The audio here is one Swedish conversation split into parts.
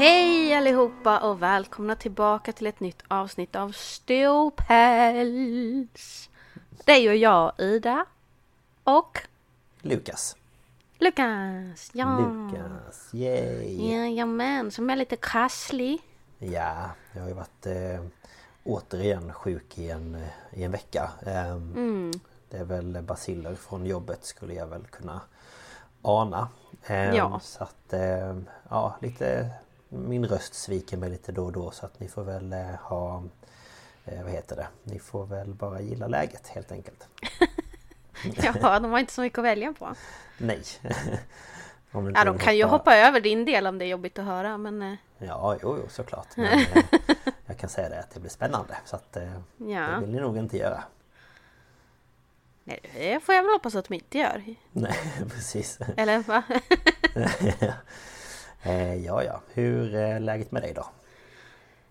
Hej allihopa och välkomna tillbaka till ett nytt avsnitt av Ståpäls. Det är ju jag, Ida. Och Lukas. Lukas. Ja. Lukas, yay! Jajamän, som är lite krasslig. Ja, jag har ju varit eh, återigen sjuk i en, i en vecka. Eh, Det är väl basiller från jobbet skulle jag väl kunna ana. Eh, Ja. Så att, eh, ja lite Min röst sviker mig lite då och då så att ni får väl eh, ha eh, Vad heter det? Ni får väl bara gilla läget helt enkelt. Ja, de har inte så mycket att välja på. Nej! Ja, de kan ju hoppa- över din del om det är jobbigt att höra, men eh, Ja, jo, jo såklart. Men, jag kan säga det att det blir spännande så att Ja. det vill ni nog inte göra. nej, det får jag väl hoppas att de inte gör. Nej, precis. Eller va? Eh, ja, ja. Hur är läget med dig då?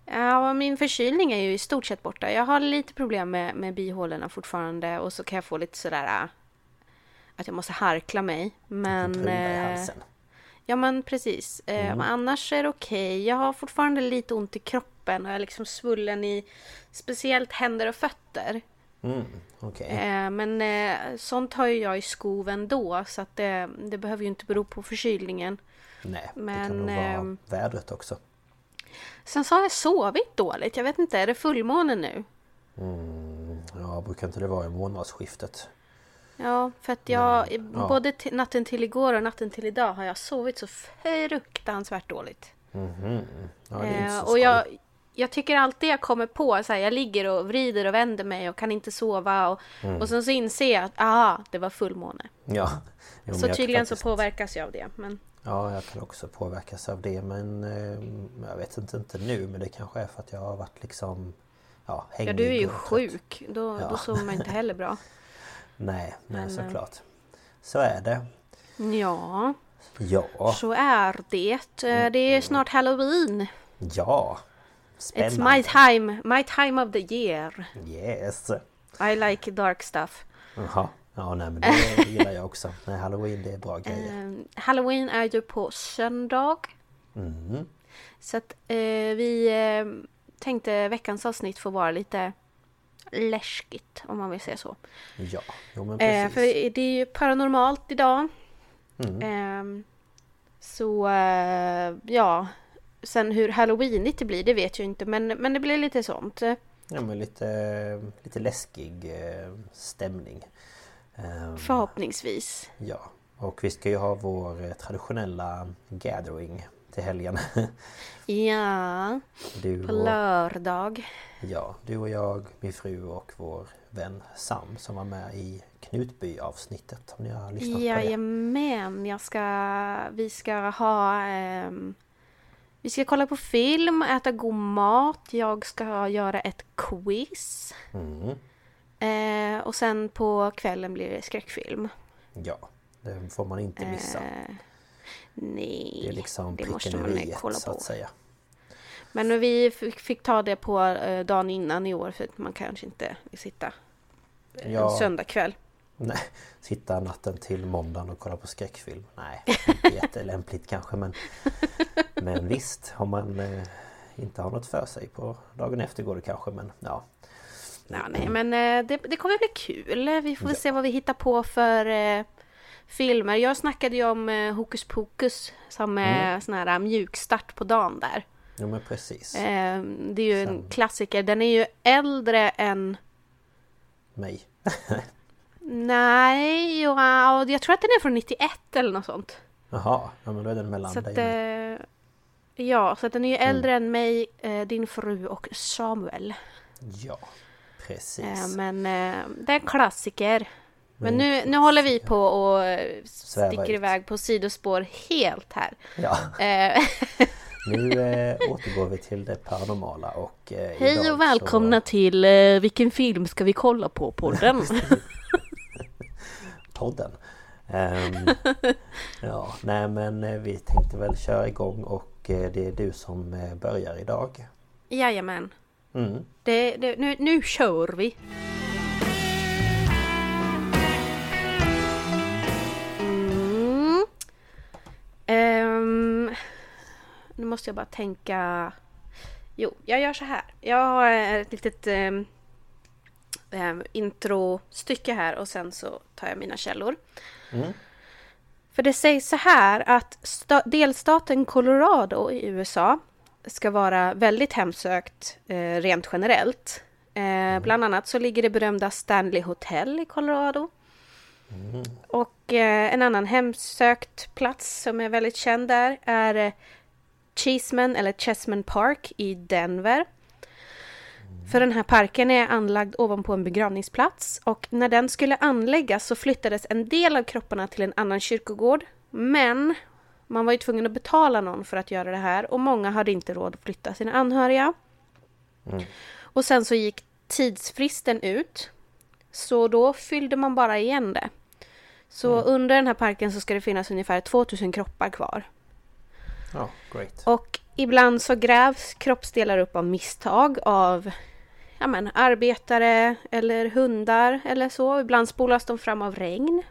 Ja, min förkylning är ju i stort sett borta. Jag har lite problem med, med bihålorna fortfarande och så kan jag få lite sådär äh, att jag måste harkla mig. Men... Eh. Ja men precis. Eh, Men annars är det okej. Jag har fortfarande lite ont i kroppen och jag är liksom svullen i speciellt händer och fötter. Mm. Eh, Men eh, sånt har ju jag i skov ändå så att det, det behöver ju inte bero på förkylningen. Nej, det men, kan nog vara ehm, vädret också. Sen så har jag sovit dåligt. Jag vet inte, är det fullmåne nu? Mm, ja, brukar inte det vara i månadsskiftet? Ja, för att jag ja. både natten till igår och natten till idag har jag sovit så fruktansvärt dåligt. Ja, det är inte Eh, och jag, jag tycker alltid jag kommer på så här, jag ligger och vrider och vänder mig och kan inte sova och, Mm. och sen så inser jag att aha, det var fullmåne. Ja. Jo, men så tydligen så påverkas jag av det. Men Ja, jag kan också påverkas av det men eh, jag vet inte, inte nu men det kanske är för att jag har varit liksom ja, ja, du är ju sjuk. Då, Ja. då sover man inte heller bra. Nej, nej Men, eh, såklart. Så är det. Ja, Ja, så är det. Eh, Det är snart halloween. ja. It's Spännande. my time, my time of the year. Yes. I like dark stuff. Jaha. Ja, nej men det gillar jag också. Nej, halloween det är bra grejer. Eh, Halloween är ju på söndag. Mm. Så att eh, vi eh, tänkte veckans avsnitt får vara lite läskigt om man vill säga så. Ja, jo men Eh, precis. för det är ju paranormalt idag. Mm. Ehm, så eh, ja, sen hur halloweenigt det blir det vet jag inte men, men det blir lite sånt. Ja men lite, lite läskig eh, stämning. Ehm, Förhoppningsvis. Ja, och vi ska ju ha vår eh, traditionella gathering till helgen. Ja, Du på och, lördag. ja, du och jag, min fru och vår vän Sam som var med i Knutby avsnittet. Om ni har lyssnat på det. Jajamän, jag ska, vi ska ha ehm, Vi ska kolla på film, äta god mat, jag ska göra ett quiz. Mm. Eh, och sen på kvällen blir det skräckfilm. Ja, det får man inte missa. Eh, nej, Det är liksom det måste man i kolla så att på. säga. Men vi fick, ta det på eh, dagen innan i år för att man kanske inte vill sitta eh, Ja. en söndagkväll. Nej, sitta natten till måndagen och kolla på skräckfilm. Nej, inte jättelämpligt kanske men Men visst, om man eh, inte har något för sig på dagen efter går det kanske men ja. Ja, nej, men eh, det, det kommer bli kul. Vi får Ja. se vad vi hittar på för eh, filmer. Jag snackade ju om eh, Hokus Pokus som är Mm. sån här eh, mjukstart på dagen där. Jo men precis. Eh, det är ju en Sen- klassiker. Den är ju äldre än... Mig. Nej, ja, jag tror att den är från 91 eller något sånt. Jaha, ja, men då är den mellan Så dig att, eh, ja, så att den är ju Mm. äldre än mig, din fru och Samuel. Ja, precis. Eh, men eh, det är en klassiker. Men är nu, nu håller vi på och eh, sticker iväg på sidospår helt här. Ja, nu eh, återgår vi till det paranormala och eh, Hej och välkomna så, till eh, Vilken film ska vi kolla på podden? podden. Ehm, ja, nej men vi tänkte väl köra igång och det är du som börjar idag. Jajamän. Mm. Det, det, nu, nu kör vi! Mm. Ehm, nu måste jag bara tänka... Jo, jag gör så här. Jag har ett litet um, introstycke här och sen så tar jag mina källor. Mm. För det sägs så här att sta- delstaten Colorado i USA ska vara väldigt hemsökt eh, rent generellt. Eh, bland annat så ligger det berömda Stanley Hotel i Colorado. Och eh, en annan hemsökt plats som är väldigt känd där är eh, Cheeseman eller Chessman Park i Denver. För den här parken är anlagd ovanpå en begravningsplats och när den skulle anläggas så flyttades en del av kropparna till en annan kyrkogård. Men man var ju tvungen att betala någon för att göra det här och många hade inte råd att flytta sina anhöriga. Och sen så gick tidsfristen ut. Så då fyllde man bara igen det. Så under den här parken så ska det finnas ungefär 2000 kroppar kvar. Ja, great. Och ibland så grävs kroppsdelar upp av misstag av ja, men, arbetare eller hundar eller så. Ibland spolas de fram av regn.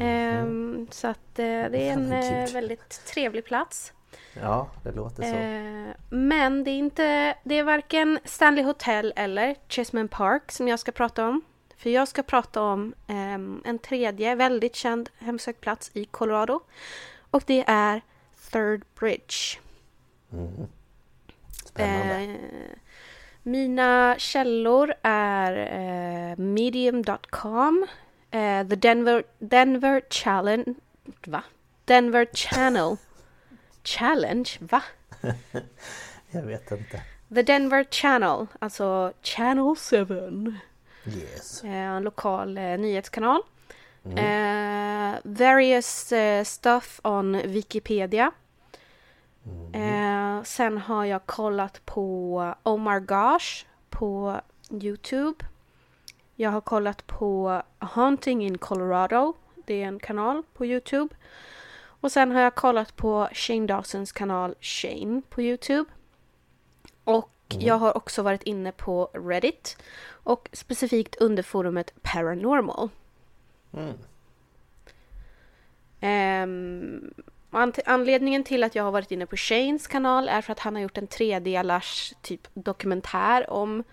Ehm, så att eh, det är en eh, väldigt trevlig plats. Ja, det låter så. Eh, men det är inte, det är varken Stanley Hotel eller Cheesman Park som jag ska prata om. För jag ska prata om ehm, en tredje väldigt känd hemsökt plats i Colorado. Och det är Third Bridge. Spännande. Eh, mina källor är eh, medium.com, eh, The Denver, Denver Challenge, va? Denver Channel Challenge, va? Jag vet inte. The Denver Channel, alltså Channel 7. Yes. Eh, en lokal eh, nyhetskanal. Eh, various eh, stuff on Wikipedia. Eh, sen har jag kollat på Oh My Gosh på Youtube. Jag har kollat på Haunting in Colorado. Det är en kanal på Youtube. Och sen har jag kollat på Shane Dawsons kanal Shane på Youtube. Och jag har också varit inne på Reddit. Och specifikt under forumet Paranormal. Mm. An- anledningen till att jag har varit inne på Shanes kanal är för att han har gjort en tredelars typ dokumentär om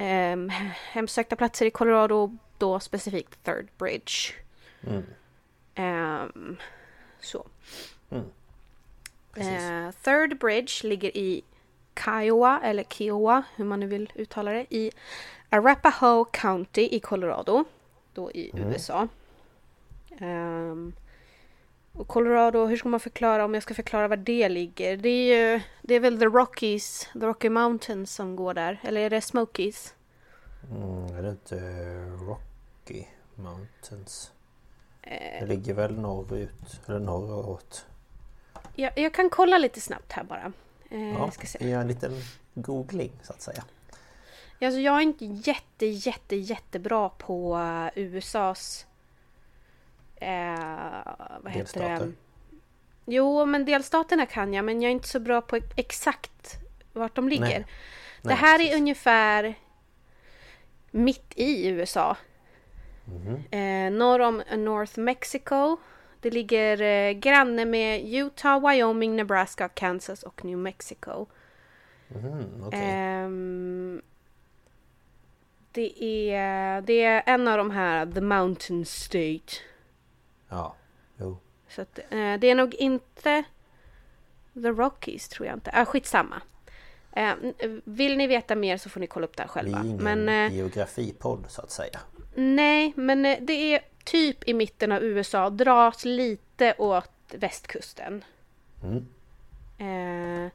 um, hemsökta platser i Colorado, då specifikt Third Bridge. Mm. Ehm, så. Mm. Eh, Third Bridge ligger i Kiowa, eller Kiowa, hur man nu vill uttala det, i Arapahoe County i Colorado, då i USA. Ehm, och Colorado, hur ska man förklara, om jag ska förklara var det ligger? Det är ju, det är väl the Rockies, the Rocky Mountains som går där, eller är det Smokies? Mm, är det inte Rocky Mountains? Det ligger väl norrut, eller norrut? Jag, jag kan kolla lite snabbt här bara. Eh, Ja, ska se. göra en liten googling så att säga. Alltså jag är inte jätte, jätte, jättebra på eh, USAs... Eh, vad heter det? Jo, men delstaterna kan jag, men jag är inte så bra på exakt vart de ligger. Nej. det Nej, här precis. är ungefär mitt i USA. Mhm. Eh, norr om North Mexico. Det ligger eh, granne med Utah, Wyoming, Nebraska, Kansas och New Mexico. Mhm, okej. Ehm, det, är, det är en av de här The Mountain State. Ja, jo. Så att, eh, det är nog inte The Rockies tror jag inte. Ah, skitsamma. Eh, vill ni veta mer så får ni kolla upp det här Vi är själva. ingen Men eh, geografipodd så att säga. nej, men eh, det är typ i mitten av USA. Dras lite åt västkusten. Mm. Eh,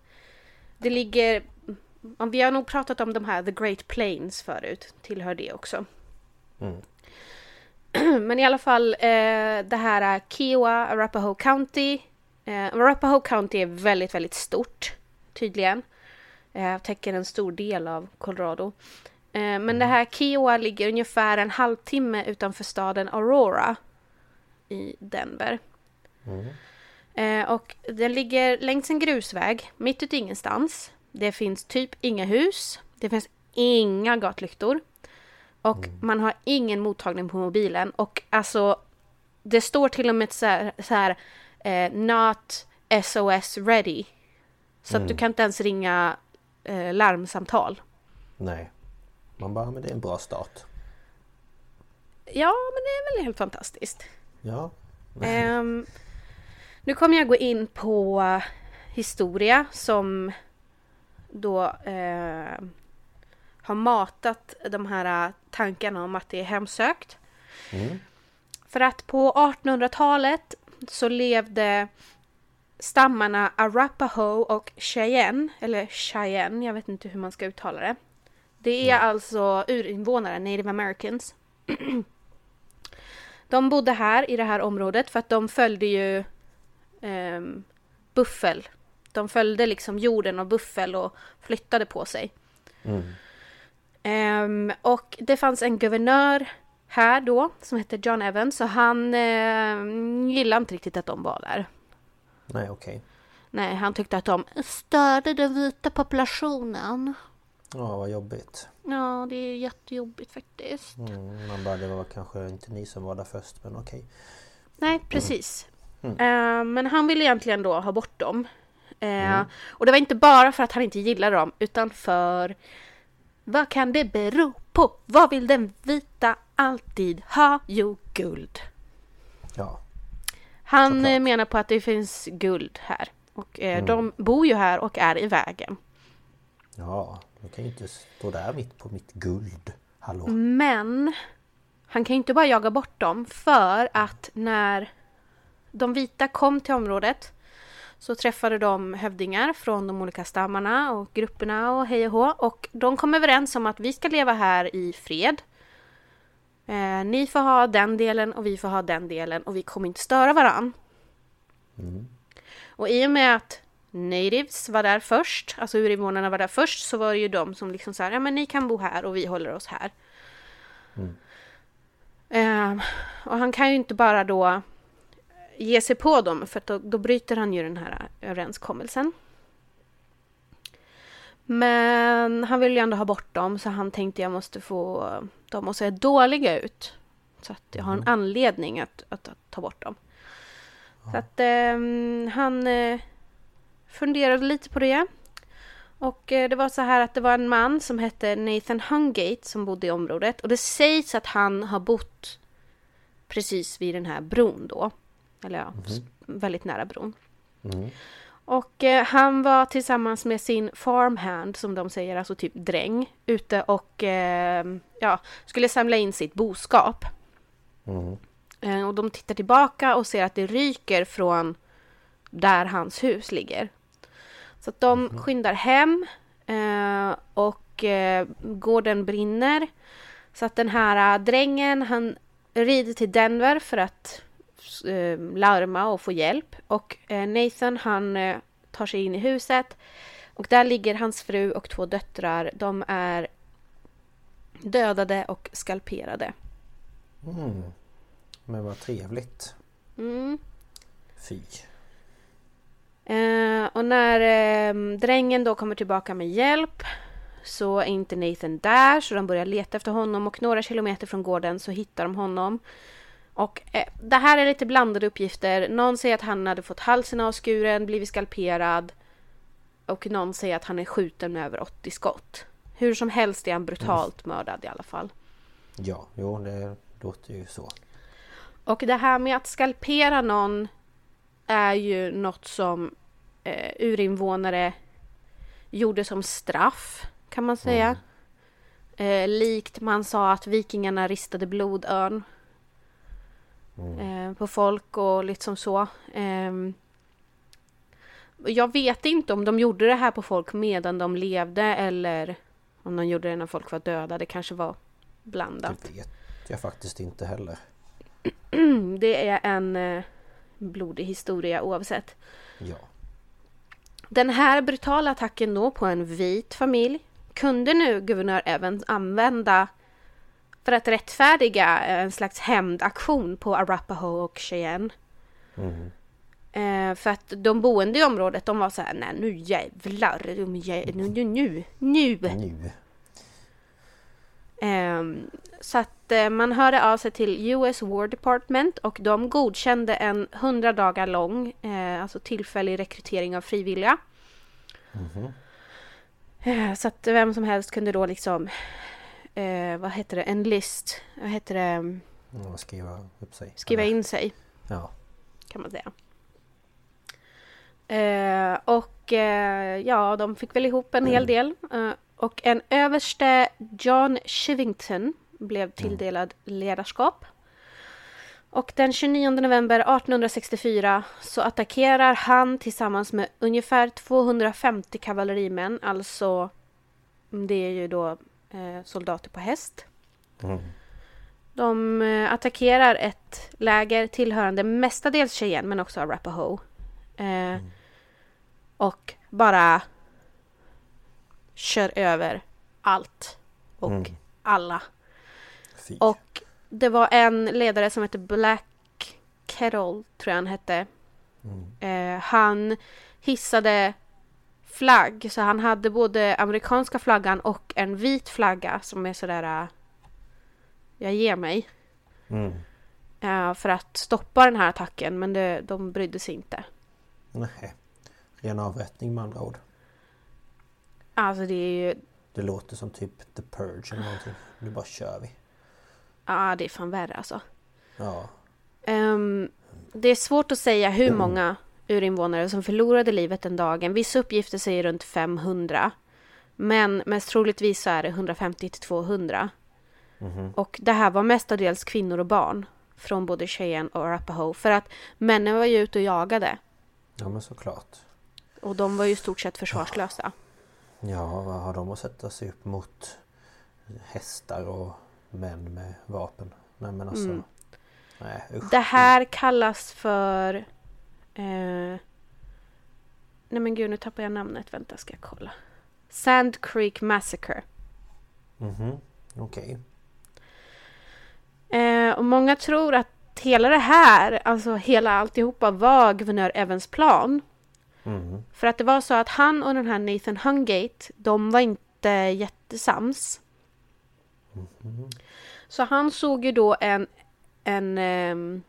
det ligger... Vi har nog pratat om de här The Great Plains förut. Tillhör det också. Mm. Men i alla fall eh, det här är Kiowa, Arapahoe County. Eh, Arapahoe County är väldigt, väldigt stort tydligen. Eh, täcker en stor del av Colorado. Eh, men det här Kiowa ligger ungefär en halvtimme utanför staden Aurora i Denver. Mm. Eh, och den ligger längs en grusväg, mitt ute i ingenstans. Det finns typ inga hus. Det finns inga gatlyktor. Och man har ingen mottagning på mobilen. Och alltså, det står till och med så här, så här eh, Not SOS ready. Så att du kan inte ens ringa eh, larmsamtal. Nej. Man bara, men det är en bra start. Ja, men det är väl helt fantastiskt. Ja. Ehm, nu kommer jag gå in på historia som då eh, har matat de här tankarna om att det är hemsökt. Mm. För att på 1800-talet så levde stammarna Arapaho och Cheyenne, eller Cheyenne, jag vet inte hur man ska uttala det. Det är alltså urinvånare, native americans. De bodde här i det här området för att de följde ju ehm, buffel. De följde liksom jorden och buffel och flyttade på sig. Mm. Ehm, och det fanns en guvernör här då som hette John Evans och han eh, gillade inte riktigt att de var där. Nej, okej. Nej, han tyckte att de störde den vita populationen. Ja, vad jobbigt. Ja, det är jättejobbigt faktiskt. Mm, man bara, det var kanske inte ni som var där först, men okej. Nej, precis. Mm. Eh, men han ville egentligen då ha bort dem. Eh, Och det var inte bara för att han inte gillade dem, utan för... Vad kan det bero på? Vad vill den vita alltid ha? Jo, guld. Ja. Han Såklart. eh, menar på att det finns guld här. Och eh, de bor ju här och är i vägen. Ja, du kan ju inte stå där mitt på mitt guld. Hallå? Men han kan ju inte bara jaga bort dem för att när de vita kom till området så träffade de hövdingar från de olika stammarna och grupperna och hej och hå. Och de kom överens om att vi ska leva här i fred. Eh, ni får ha den delen och vi får ha den delen och vi kommer inte störa varann. Och i och med att natives var där först, alltså urinvånarna var där först, så var det ju de som liksom så här, ja men ni kan bo här och vi håller oss här. Eh, och han kan ju inte bara då ge sig på dem, för att då, då bryter han ju den här överenskommelsen. Men han vill ju ändå ha bort dem, så han tänkte jag måste få dem att se dåliga ut. Så att jag har en anledning att, att, att ta bort dem. Så att ehm, han eh, funderade lite på det. Och eh, det var så här att det var en man som hette Nathan Hungate som bodde i området. Och det sägs att han har bott precis vid den här bron då. Eller ja, s- väldigt nära bron. Mm. Och eh, han var tillsammans med sin farmhand, som de säger, alltså typ dräng, ute och eh, ja, skulle samla in sitt boskap. Mm. Eh, och de tittar tillbaka och ser att det ryker från där hans hus ligger. Så att de skyndar hem eh, och eh, gården brinner. Så att den här drängen han rider till Denver för att eh, larma och få hjälp. Och eh, Nathan han eh, tar sig in i huset. Och där ligger hans fru och två döttrar. De är dödade och skalperade. Mm. Men vad trevligt. Mm. Fy. Eh, och när eh, drängen då kommer tillbaka med hjälp så är inte Nathan där så de börjar leta efter honom och några kilometer från gården så hittar de honom. Och eh, det här är lite blandade uppgifter. Någon säger att han hade fått halsen avskuren, blivit skalperad. Och någon säger att han är skjuten med över 80 skott. Hur som helst är han brutalt mm. mördad i alla fall. Ja, jo det låter ju så. Och det här med att skalpera någon är ju något som eh, urinvånare gjorde som straff kan man säga. Mm. Eh, likt man sa att vikingarna ristade blodörn mm. eh, på folk och liksom så. Eh, jag vet inte om de gjorde det här på folk medan de levde eller om de gjorde det när folk var döda. Det kanske var blandat. Det vet jag faktiskt inte heller. det är en eh, blodig historia oavsett. Ja. Den här brutala attacken då på en vit familj kunde nu guvernör Evans använda för att rättfärdiga en slags hämndaktion på Arapaho och Cheyenne. Mm. Eh, för att de boende i området de var så här, nej nu jävlar, nu, nu, nu, nu. nu. Eh, så att eh, man hörde av sig till US War Department och de godkände en 100 dagar lång, eh, alltså tillfällig rekrytering av frivilliga. Mm. Så att vem som helst kunde då liksom, eh, vad heter det, en list, vad heter det? Ja, skriva upp sig. Skriva in sig. Ja. Kan man säga. Eh, och eh, ja, de fick väl ihop en hel mm. del. Eh, och en överste John Shivington blev mm. tilldelad ledarskap. Och den 29 november 1864 så attackerar han tillsammans med ungefär 250 kavallerimän, alltså det är ju då eh, soldater på häst. Mm. De eh, attackerar ett läger tillhörande mestadels Cheyenne men också Arapaho. Eh, mm. Och bara kör över allt och mm. alla. Fy. Och det var en ledare som hette Black Kettle, tror jag han hette. Mm. Eh, han hissade flagg, så han hade både amerikanska flaggan och en vit flagga som är sådär... Uh, jag ger mig. Mm. Uh, för att stoppa den här attacken, men det, de brydde sig inte. Nej. Ren avrättning med andra ord. Alltså det är ju... Det låter som typ The Purge eller någonting. Nu bara kör vi. Ja, det är fan värre alltså. Ja. Um, det är svårt att säga hur mm. många urinvånare som förlorade livet den dagen. Vissa uppgifter säger runt 500. Men mest troligtvis så är det 150 till 200. Mm. Och det här var mestadels kvinnor och barn. Från både Cheyenne och Arapaho. För att männen var ju ute och jagade. Ja men såklart. Och de var ju i stort sett försvarslösa. Ja, vad har de att sätta sig upp mot hästar och män med vapen? Nej men alltså. Mm. Nej, usch. Det här kallas för... Eh, nej men gud, nu tappar jag namnet. Vänta, ska jag kolla. Sand Creek Massacre. Mhm, okej. Okay. Eh, och många tror att hela det här, alltså hela alltihopa var guvernör Evans plan. Mm. För att det var så att han och den här Nathan Hungate, de var inte jättesams. Mm. Så han såg ju då en, en um,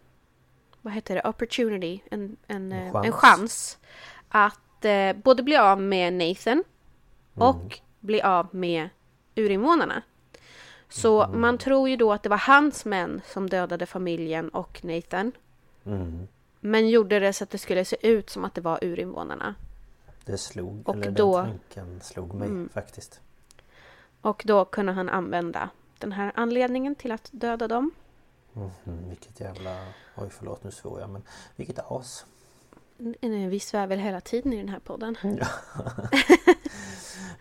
vad heter det, opportunity, en, en, en, chans. en chans att uh, både bli av med Nathan mm. och bli av med urinvånarna. Så mm. man tror ju då att det var hans män som dödade familjen och Nathan. Mm. Men gjorde det så att det skulle se ut som att det var urinvånarna. Det slog, och eller då, den tanken slog mig mm. faktiskt. Och då kunde han använda den här anledningen till att döda dem. Mm, vilket jävla... Oj förlåt nu svor jag men vilket as. Vi svär väl hela tiden i den här podden. Ja.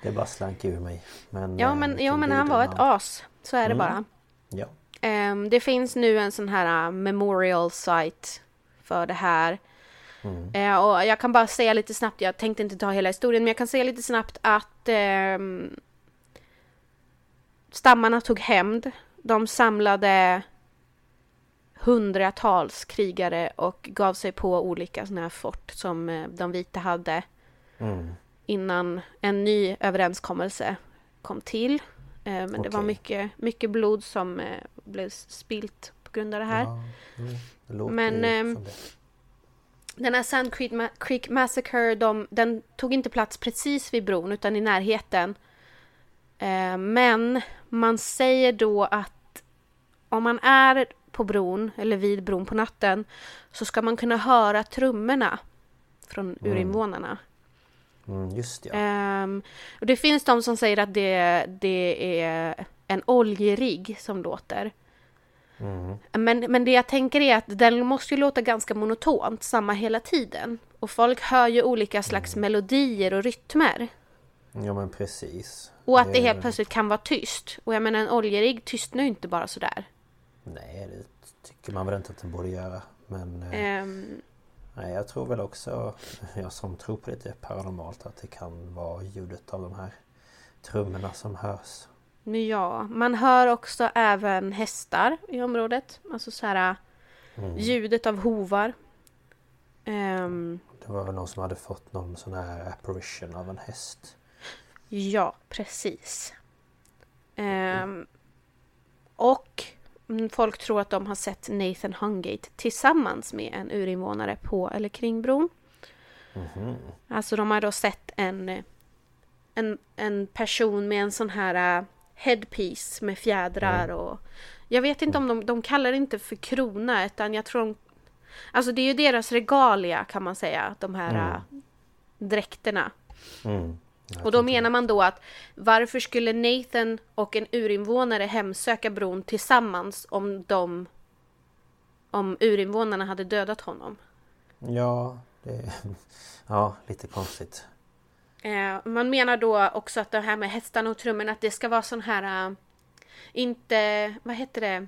det bara slank ur mig. Men, Ja eh, men, ja, men han var ett as. Så är det Mm. bara. Ja. Ehm, det finns nu en sån här uh, memorial site för det här. Mm. Eh, och jag kan bara säga lite snabbt, jag tänkte inte ta hela historien, men jag kan säga lite snabbt att ehm, stammarna tog hämnd. De samlade hundratals krigare och gav sig på olika såna här fort som eh, de vita hade Mm. innan en ny överenskommelse kom till. Eh, men det var mycket, mycket blod som eh, blev spilt på grund av det här. Ja, mm, det Men, ehm, det. Den här Sand Creek, Ma- Creek Massacre, de, den tog inte plats precis vid bron utan i närheten. Men man säger då att om man är på bron eller vid bron på natten så ska man kunna höra trummorna från urinvånarna. Mm, just det, ja. Ehm, och det finns de som säger att det, det är en oljerigg som låter. Mm. Men, men det jag tänker är att den måste ju låta ganska monotont, samma hela tiden. Och folk hör ju olika slags melodier och rytmer. Ja men precis. Och att det Eh, helt plötsligt kan vara tyst. Och jag menar en oljerigg tystnar ju inte bara sådär. Nej det tycker man väl inte att den borde göra. Men Ehm, nej, jag tror väl också, jag som tror på lite paranormalt, att det kan vara ljudet av de här trummorna som hörs. ja, man hör också även hästar i området. Alltså så här Mm. ljudet av hovar. Ehm, Det var väl någon som hade fått någon sån här apparition av en häst. Ja, precis. Ehm, och folk tror att de har sett Nathan Hungate tillsammans med en urinvånare på eller kring bron. Mhm. Alltså de har då sett en, en, en person med en sån här uh, headpiece med fjädrar och jag vet inte om de, de kallar det inte för krona utan jag tror de Alltså det är ju deras regalia kan man säga, de här uh, dräkterna. Mm. Och då menar man då att varför skulle Nathan och en urinvånare hemsöka bron tillsammans om de om urinvånarna hade dödat honom? Ja, det... Ja, lite konstigt. Eh, man menar då också att det här med hästarna och trummorna att det ska vara sån här äh, inte, vad heter det?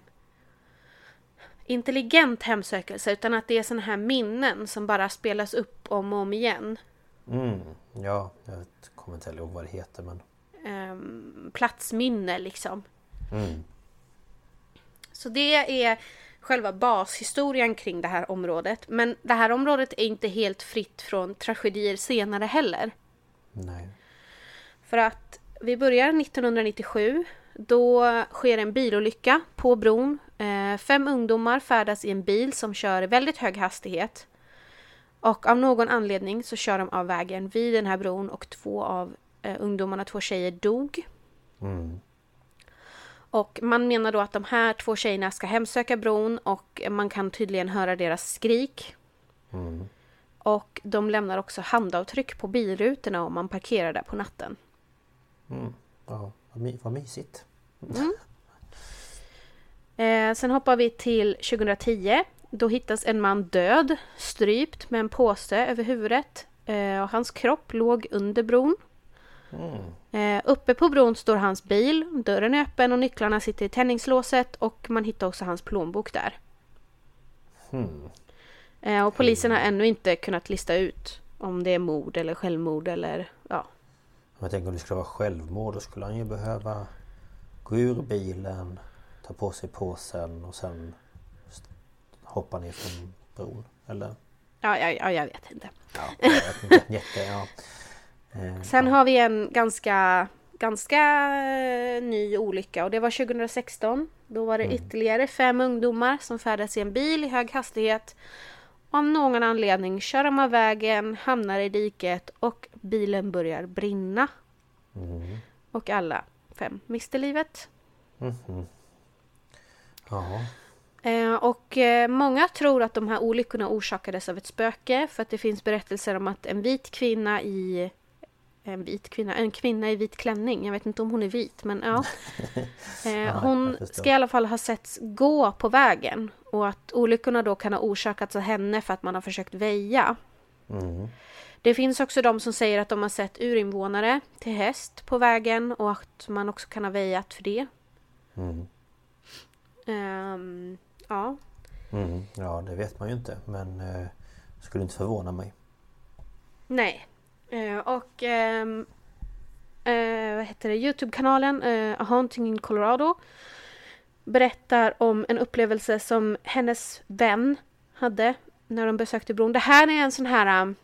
Intelligent hemsökelse utan att det är såna här minnen som bara spelas upp om och om igen. Mm. Ja, jag kommer inte heller ihåg vad det heter men... Ehm, platsminne liksom. Mm. Så det är själva bashistorien kring det här området. Men det här området är inte helt fritt från tragedier senare heller. Nej. För att vi börjar 1997. Då sker en bilolycka på bron. Eh, fem ungdomar färdas i en bil som kör i väldigt hög hastighet. Och av någon anledning så kör de av vägen vid den här bron och två av eh, ungdomarna, två tjejer, dog. Mm. Och man menar då att de här två tjejerna ska hemsöka bron och man kan tydligen höra deras skrik. Mm. Och de lämnar också handavtryck på bilrutorna om man parkerar där på natten. Mm. Ja, vad, my- vad mysigt. Eh, sen hoppar vi till 2010. Då hittas en man död, strypt med en påse över huvudet. Eh, och hans kropp låg under bron. Mm. Eh, uppe på bron står hans bil, dörren är öppen och nycklarna sitter i tändningslåset och man hittar också hans plånbok där. Hmm. Eh, och polisen har ännu inte kunnat lista ut om det är mord eller självmord eller ja. Jag tänker om det skulle vara självmord då skulle han ju behöva gå ur bilen, ta på sig påsen och sen hoppa ner från bron. Eller? Ja, ja, ja jag vet inte. Ja, jag vet inte. Jätte, ja. Eh, Sen ja. har vi en ganska, ganska eh, ny olycka och det var 2016. Då var det ytterligare fem ungdomar som färdas i en bil i hög hastighet. Av någon anledning kör de av vägen, hamnar i diket och bilen börjar brinna. Mm. Och alla fem mister livet. Mhm. Ja. Eh, och eh, många tror att de här olyckorna orsakades av ett spöke för att det finns berättelser om att en vit kvinna i en vit kvinna, en kvinna i vit klänning, jag vet inte om hon är vit men ja. Eh, hon ska i alla fall ha setts gå på vägen och att olyckorna då kan ha orsakats av henne för att man har försökt väja. Mm. Det finns också de som säger att de har sett urinvånare till häst på vägen och att man också kan ha väjat för det. Mm. Ehm, ja, Mm. Ja det vet man ju inte men eh, skulle inte förvåna mig. nej. Eh, och ehm, eh, vad heter det? Youtube-kanalen eh, A Haunting in Colorado berättar om en upplevelse som hennes vän hade när de besökte bron. Det här är en sån här um,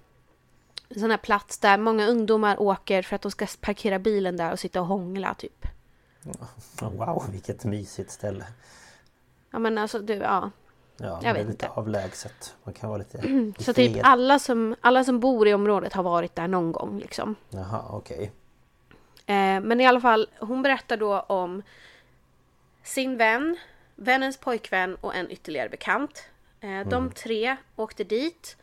en sån här plats där många ungdomar åker för att de ska parkera bilen där och sitta och hångla typ. Wow vilket mysigt ställe. Ja men alltså du, ja. Ja, Jag vet lite inte. avlägset. Man kan vara lite i Så typ alla som, alla som bor i området har varit där någon gång liksom. Jaha okej. Eh, men i alla fall, hon berättar då om sin vän, vännens pojkvän och en ytterligare bekant. Eh, De tre åkte dit.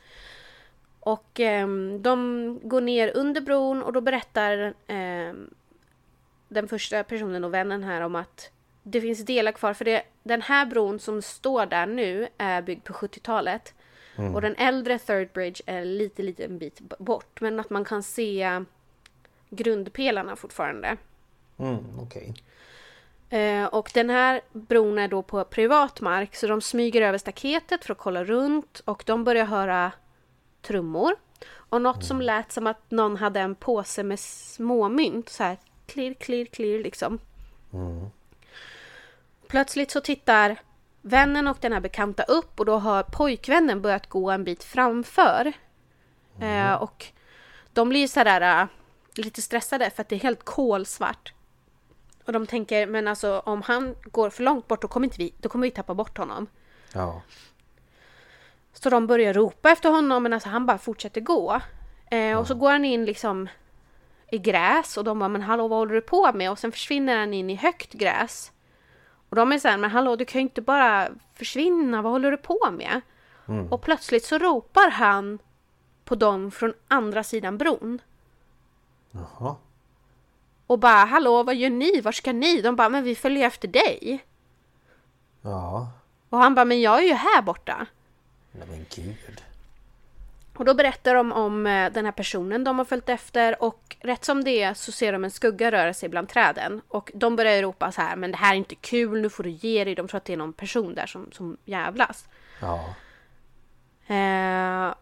Och ehm, de går ner under bron och då berättar ehm, den första personen och vännen här om att det finns delar kvar. För det, den här bron som står där nu är byggd på 70-talet. Och den äldre Third Bridge är lite, lite en bit bort. Men att man kan se grundpelarna fortfarande. Mm, okej. Eh, och den här bron är då på privat mark så de smyger över staketet för att kolla runt och de börjar höra trummor. Och något som lät som att någon hade en påse med småmynt så här klirr, klirr, klirr liksom. Plötsligt så tittar vännen och den här bekanta upp och då har pojkvännen börjat gå en bit framför. Eh, och de blir så där äh, lite stressade för att det är helt kolsvart. Och de tänker, men alltså om han går för långt bort då kommer, inte vi, då kommer vi tappa bort honom. Ja. Så de börjar ropa efter honom men alltså han bara fortsätter gå. Eh, och så går han in liksom i gräs och de bara men hallå vad håller du på med? Och sen försvinner han in i högt gräs. Och de är såhär men hallå du kan ju inte bara försvinna, vad håller du på med? Och plötsligt så ropar han på dem från andra sidan bron. Jaha. Och bara hallå vad gör ni? Var ska ni? De bara men vi följer efter dig. Ja. Och han bara men jag är ju här borta. Nej men gud. Och då berättar de om eh, den här personen de har följt efter och rätt som det är så ser de en skugga röra sig bland träden. Och de börjar ropa så här, men det här är inte kul, nu får du ge dig. De tror att det är någon person där som, som jävlas. Ja. Eh,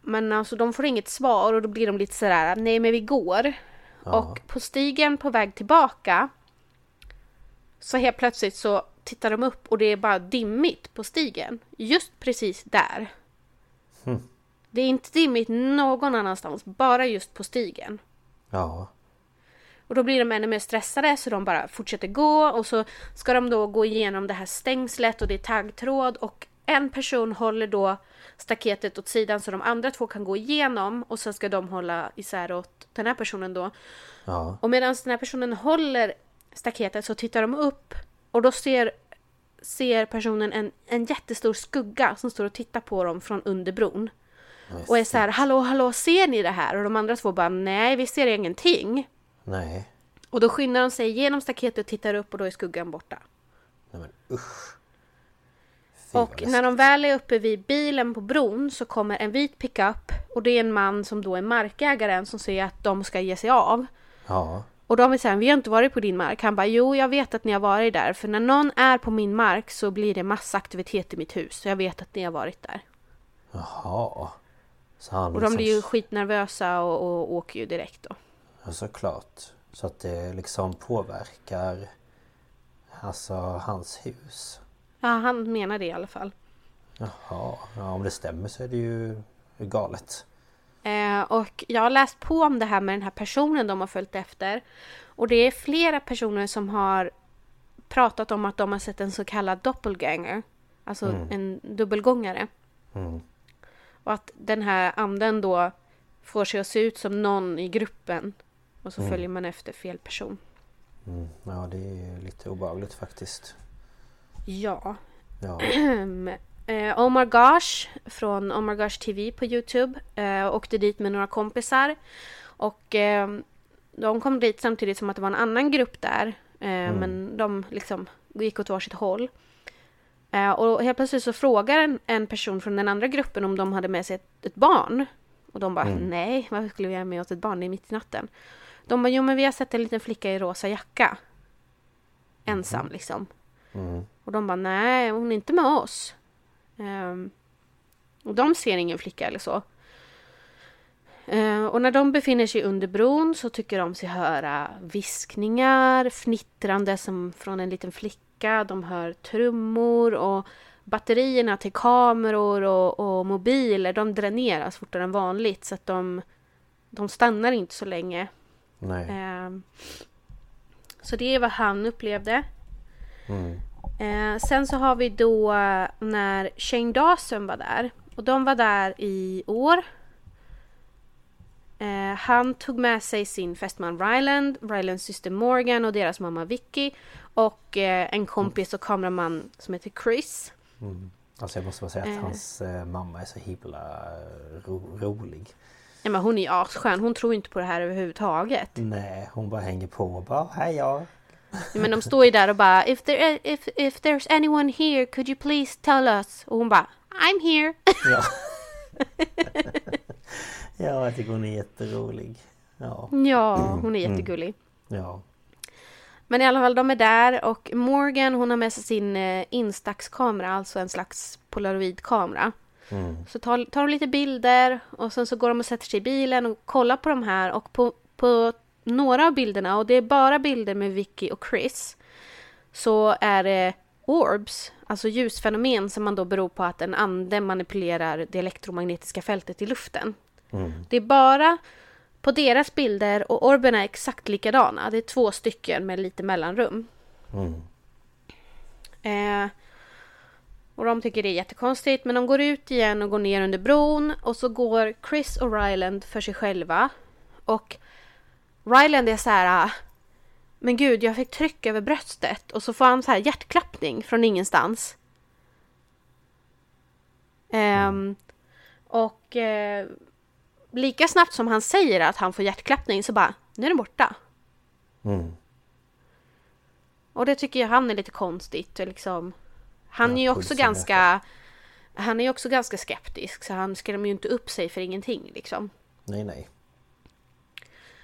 men alltså de får inget svar och då blir de lite sådär, nej men vi går. Och på stigen på väg tillbaka så helt plötsligt så tittar de upp och det är bara dimmigt på stigen. Just precis där. Det är inte dimmigt någon annanstans, bara just på stigen. Ja. Och då blir de ännu mer stressade så de bara fortsätter gå och så ska de då gå igenom det här stängslet och det är taggtråd och en person håller då staketet åt sidan så de andra två kan gå igenom och sen ska de hålla isär åt den här personen då. Ja. Och medan den här personen håller staketet så tittar de upp och då ser, ser personen en, en jättestor skugga som står och tittar på dem från under bron. Och är så här, hallå, hallå, ser ni det här? Och de andra två bara, nej, vi ser ingenting. Nej. Och då skyndar de sig genom staketet och tittar upp och då är skuggan borta. Nej men usch. Fy, Och när de väl är uppe vid bilen på bron så kommer en vit pickup och det är en man som då är markägaren som säger att de ska ge sig av. Ja. Och de vill säga, vi har inte varit på din mark. Han bara, jo jag vet att ni har varit där. För när någon är på min mark så blir det massa aktivitet i mitt hus. Så jag vet att ni har varit där. Jaha. Och de liksom- blir ju skitnervösa och, och åker ju direkt då. Ja såklart. Så att det liksom påverkar Alltså hans hus. Ja, han menar det i alla fall. Jaha. Ja om det stämmer så är det ju galet. Eh, och jag har läst på om det här med den här personen de har följt efter. Och det är flera personer som har pratat om att de har sett en så kallad doppelganger. Alltså en dubbelgångare. Mm. Och att den här anden då får sig att se ut som någon i gruppen. Och så följer man efter fel person. Mm. Ja det är lite obehagligt faktiskt. Ja. Ja. eh, Omar Gosh från Omar Gosh TV på Youtube eh, åkte dit med några kompisar. Och eh, de kom dit samtidigt som att det var en annan grupp där. Eh, Men de liksom gick åt varsitt håll. Eh, och helt plötsligt så frågar en, en person från den andra gruppen om de hade med sig ett, ett barn. Och de bara, nej, varför skulle vi göra med oss ett barn? Det är mitt i natten. De bara, jo men vi har sett en liten flicka i rosa jacka. Ensam liksom. Och de bara, nej, hon är inte med oss. Ehm, och de ser ingen flicka eller så. Eh, och när de befinner sig under bron så tycker de sig höra viskningar, fnittrande som från en liten flicka. De hör trummor och batterierna till kameror och, och mobiler de dräneras fortare än vanligt så att de, de stannar inte så länge. Nej. Ehm, så det är vad han upplevde. Mm. Eh, sen så har vi då eh, när Shane Dawson var där. Och de var där i år. Eh, han tog med sig sin fästman Ryland, Rylands syster Morgan och deras mamma Vicky. Och eh, en kompis och kameraman som heter Chris. Alltså jag måste bara säga att Eh. hans eh, mamma är så himla eh, ro, rolig. Ja, men hon är ju asskön, hon tror inte på det här överhuvudtaget. Nej, hon bara hänger på och bara hej ja. Men de står ju där och bara if, there, if, if there's anyone here could you please tell us? Och hon bara I'm here. Ja. ja, jag tycker hon är jätterolig. Ja, ja, hon är jättegullig. ja. Men i alla fall, de är där och Morgan hon har med sig sin eh, Instax-kamera, alltså en slags polaroidkamera. Så tar, tar de lite bilder och sen så går de och sätter sig i bilen och kollar på de här och på, på några av bilderna, och det är bara bilder med Vicky och Chris, så är det orbs, alltså ljusfenomen som man då beror på att en ande manipulerar det elektromagnetiska fältet i luften. Det är bara på deras bilder och orben är exakt likadana. Det är två stycken med lite mellanrum. Eh, och de tycker det är jättekonstigt men de går ut igen och går ner under bron och så går Chris och Ryland för sig själva. Och Ryland är så här "Ah, Men gud, jag fick tryck över bröstet och så får han så här hjärtklappning från ingenstans. Ehm, och eh, lika snabbt som han säger att han får hjärtklappning så bara, nu är den borta. Mm. Och det tycker jag han är lite konstigt. Liksom. Han Ja, är ju också ganska... Han är ju också ganska skeptisk så han skrämmer ju inte upp sig för ingenting liksom. Nej, nej.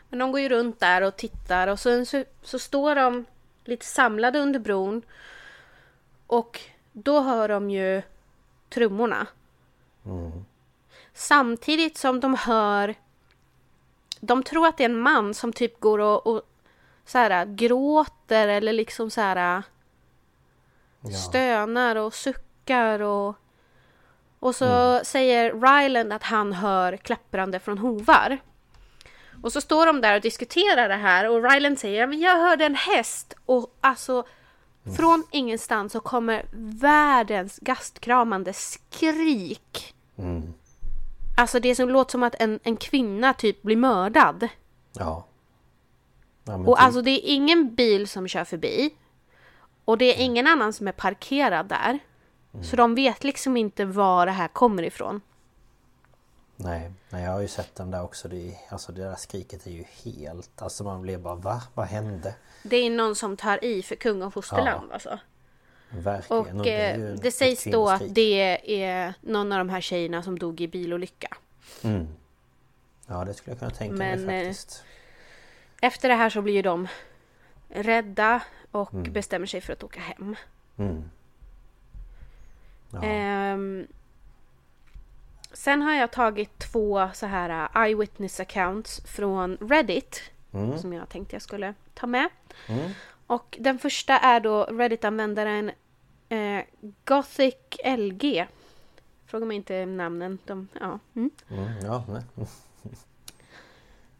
Men de går ju runt där och tittar och så, så, så står de lite samlade under bron. Och då hör de ju trummorna. Samtidigt som de hör... De tror att det är en man som typ går och, och så här, gråter eller liksom så här Ja. stönar och suckar och... Och så säger Ryland att han hör klapprande från hovar. Och så står de där och diskuterar det här och Ryland säger "Ja, men jag hörde en häst och alltså från ingenstans så kommer världens gastkramande skrik. Mm. Alltså det som låter som att en, en kvinna typ blir mördad. Ja. ja Och typ- alltså det är ingen bil som kör förbi. Och det är ingen annan som är parkerad där. Så de vet liksom inte var det här kommer ifrån. Nej, nej, jag har ju sett den där också. Det, alltså det där skriket är ju helt... Alltså man blir bara va? Vad hände? Det är någon som tar i för kung och fosterland alltså. Verkligen. Och det är eh, det sägs då att det är någon av de här tjejerna som dog i bilolycka. Mm. Ja, det skulle jag kunna tänka Men, mig eh, faktiskt. Efter det här så blir ju de rädda och Mm. bestämmer sig för att åka hem. Mm. Ja. Ehm, sen har jag tagit två så här uh, eyewitness accounts från Reddit. Mm. Som jag tänkte jag skulle ta med. Mm. Och den första är då Reddit-användaren eh, Gothic LG. Fråga mig inte namnen. De, ja. mm. Mm. Ja. Mm.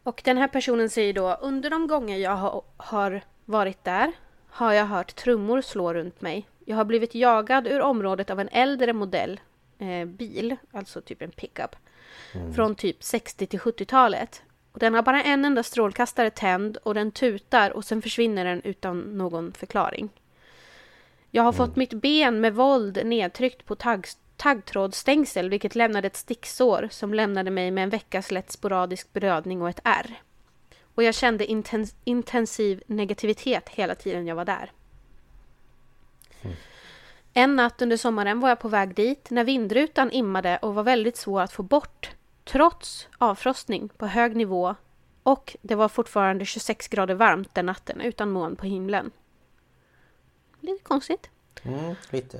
Och den här personen säger då under de gånger jag har, har varit där har jag hört trummor slå runt mig. Jag har blivit jagad ur området av en äldre modell eh, bil, alltså typ en pickup, från typ 60 till 70-talet. Och den har bara en enda strålkastare tänd och den tutar och sen försvinner den utan någon förklaring. Jag har fått mitt ben med våld nedtryckt på tagg, taggtrådsstängsel vilket lämnade ett sticksår som lämnade mig med en veckas lätt sporadisk blödning och ett ärr. Och jag kände intens- intensiv negativitet hela tiden jag var där. En natt under sommaren var jag på väg dit när vindrutan immade och var väldigt svår att få bort trots avfrostning på hög nivå och det var fortfarande 26 grader varmt den natten utan moln på himlen. Lite konstigt. Mm, lite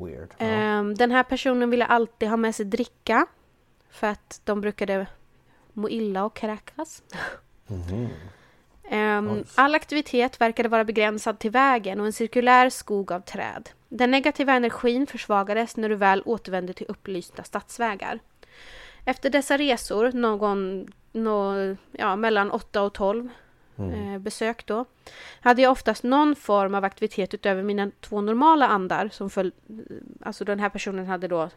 weird. Ja. Ehm, Den här personen ville alltid ha med sig dricka för att de brukade må illa och kräkas. Ehm, Oj. all aktivitet verkade vara begränsad till vägen och en cirkulär skog av träd. Den negativa energin försvagades när du väl återvände till upplysta stadsvägar. Efter dessa resor, någon, nå, ja, mellan 8 och 12 eh, besök då, hade jag oftast någon form av aktivitet utöver mina två normala andar som föll, alltså den här personen hade då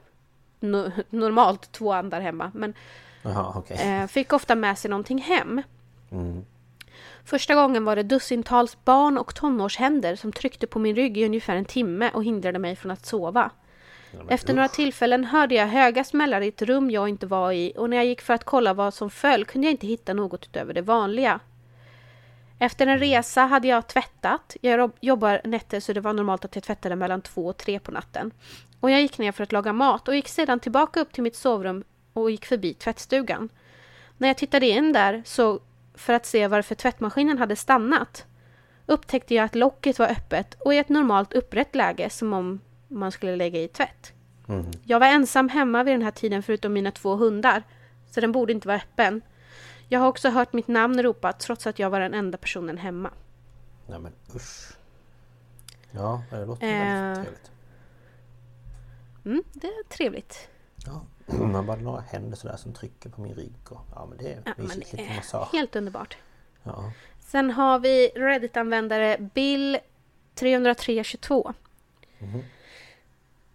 no, normalt två andar hemma, men Jaha, okej. eh, fick ofta med sig någonting hem. Mm. Första gången var det dussintals barn och tonårshänder som tryckte på min rygg i ungefär en timme och hindrade mig från att sova. Efter några tillfällen hörde jag höga smällar i ett rum jag inte var i och när jag gick för att kolla vad som föll kunde jag inte hitta något utöver det vanliga. Efter en resa hade jag tvättat. Jag jobbar nätter så det var normalt att jag tvättade mellan två och tre på natten. Och jag gick ner för att laga mat och gick sedan tillbaka upp till mitt sovrum och gick förbi tvättstugan. När jag tittade in där så för att se varför tvättmaskinen hade stannat upptäckte jag att locket var öppet och i ett normalt upprätt läge som om man skulle lägga i tvätt. Mm. Jag var ensam hemma vid den här tiden förutom mina två hundar, så den borde inte vara öppen. Jag har också hört mitt namn ropat trots att jag var den enda personen hemma. Nej men usch. Ja, det låter Eh. väldigt trevligt. Mm, det är trevligt. Ja. Man bara några händer sådär som trycker på min rygg. Och, ja men det är Ja, mysigt. Lite massage. helt underbart. Ja. Sen har vi Reddit-användare Bill 30322.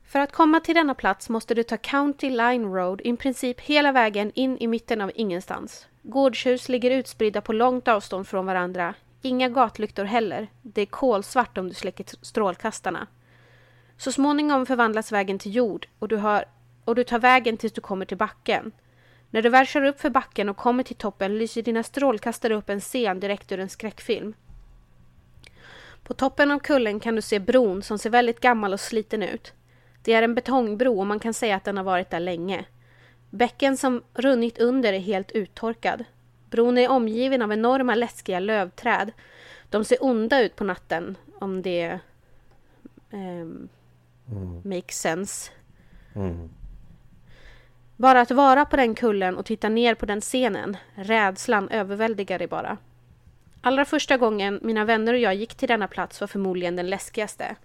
För att komma till denna plats måste du ta County Line Road i princip hela vägen in i mitten av ingenstans. Gårdshus ligger utspridda på långt avstånd från varandra. Inga gatlyktor heller. Det är kolsvart om du släcker strålkastarna. Så småningom förvandlas vägen till jord och du, hör, och du tar vägen tills du kommer till backen. När du väl kör upp för backen och kommer till toppen lyser dina strålkastare upp en scen direkt ur en skräckfilm. På toppen av kullen kan du se bron som ser väldigt gammal och sliten ut. Det är en betongbro och man kan säga att den har varit där länge. Bäcken som runnit under är helt uttorkad. Bron är omgiven av enorma läskiga lövträd. De ser onda ut på natten, om det ehm, makes sense. Mm. Bara att vara på den kullen och titta ner på den scenen, rädslan överväldigar dig bara. Allra första gången mina vänner och jag gick till denna plats var förmodligen den läskigaste.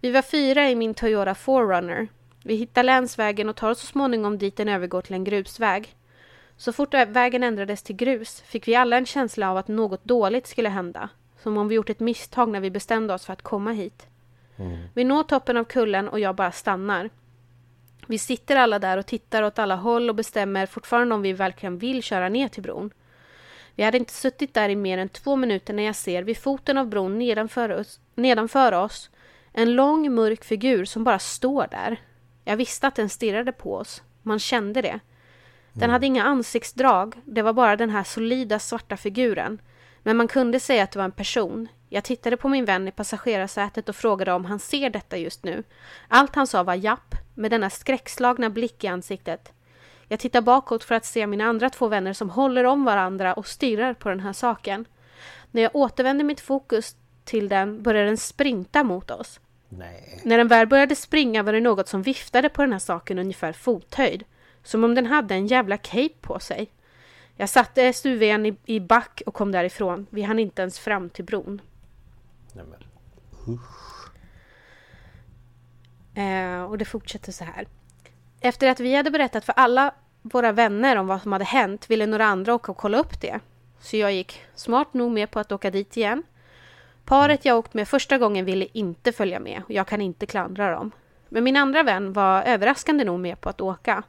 Vi var fyra i min Toyota 4Runner. Vi hittar länsvägen och tar oss så småningom dit den övergår till en grusväg. Så fort vägen ändrades till grus fick vi alla en känsla av att något dåligt skulle hända. Som om vi gjort ett misstag när vi bestämde oss för att komma hit. Vi når toppen av kullen och jag bara stannar. Vi sitter alla där och tittar åt alla håll och bestämmer fortfarande om vi verkligen vill köra ner till bron. Vi hade inte suttit där i mer än två minuter när jag ser vid foten av bron nedanför oss, nedanför oss en lång mörk figur som bara står där. Jag visste att den stirrade på oss. Man kände det. Den hade inga ansiktsdrag, det var bara den här solida svarta figuren. Men man kunde säga att det var en person. Jag tittade på min vän i passagerarsätet och frågade om han ser detta just nu. Allt han sa var japp, med denna skräckslagna blick i ansiktet. Jag tittar bakåt för att se mina andra två vänner som håller om varandra och stirrar på den här saken. När jag återvände mitt fokus till den började den sprinta mot oss. Nej. När den väl började springa var det något som viftade på den här saken ungefär fothöjd. Som om den hade en jävla cape på sig. Jag satte SUVn i, i back och kom därifrån. Vi hann inte ens fram till bron. Nej men. Eh, och det fortsätter så här. Efter att vi hade berättat för alla våra vänner om vad som hade hänt ville några andra åka och kolla upp det. Så jag gick smart nog med på att åka dit igen. Paret jag åkt med första gången ville inte följa med och jag kan inte klandra dem. Men min andra vän var överraskande nog med på att åka.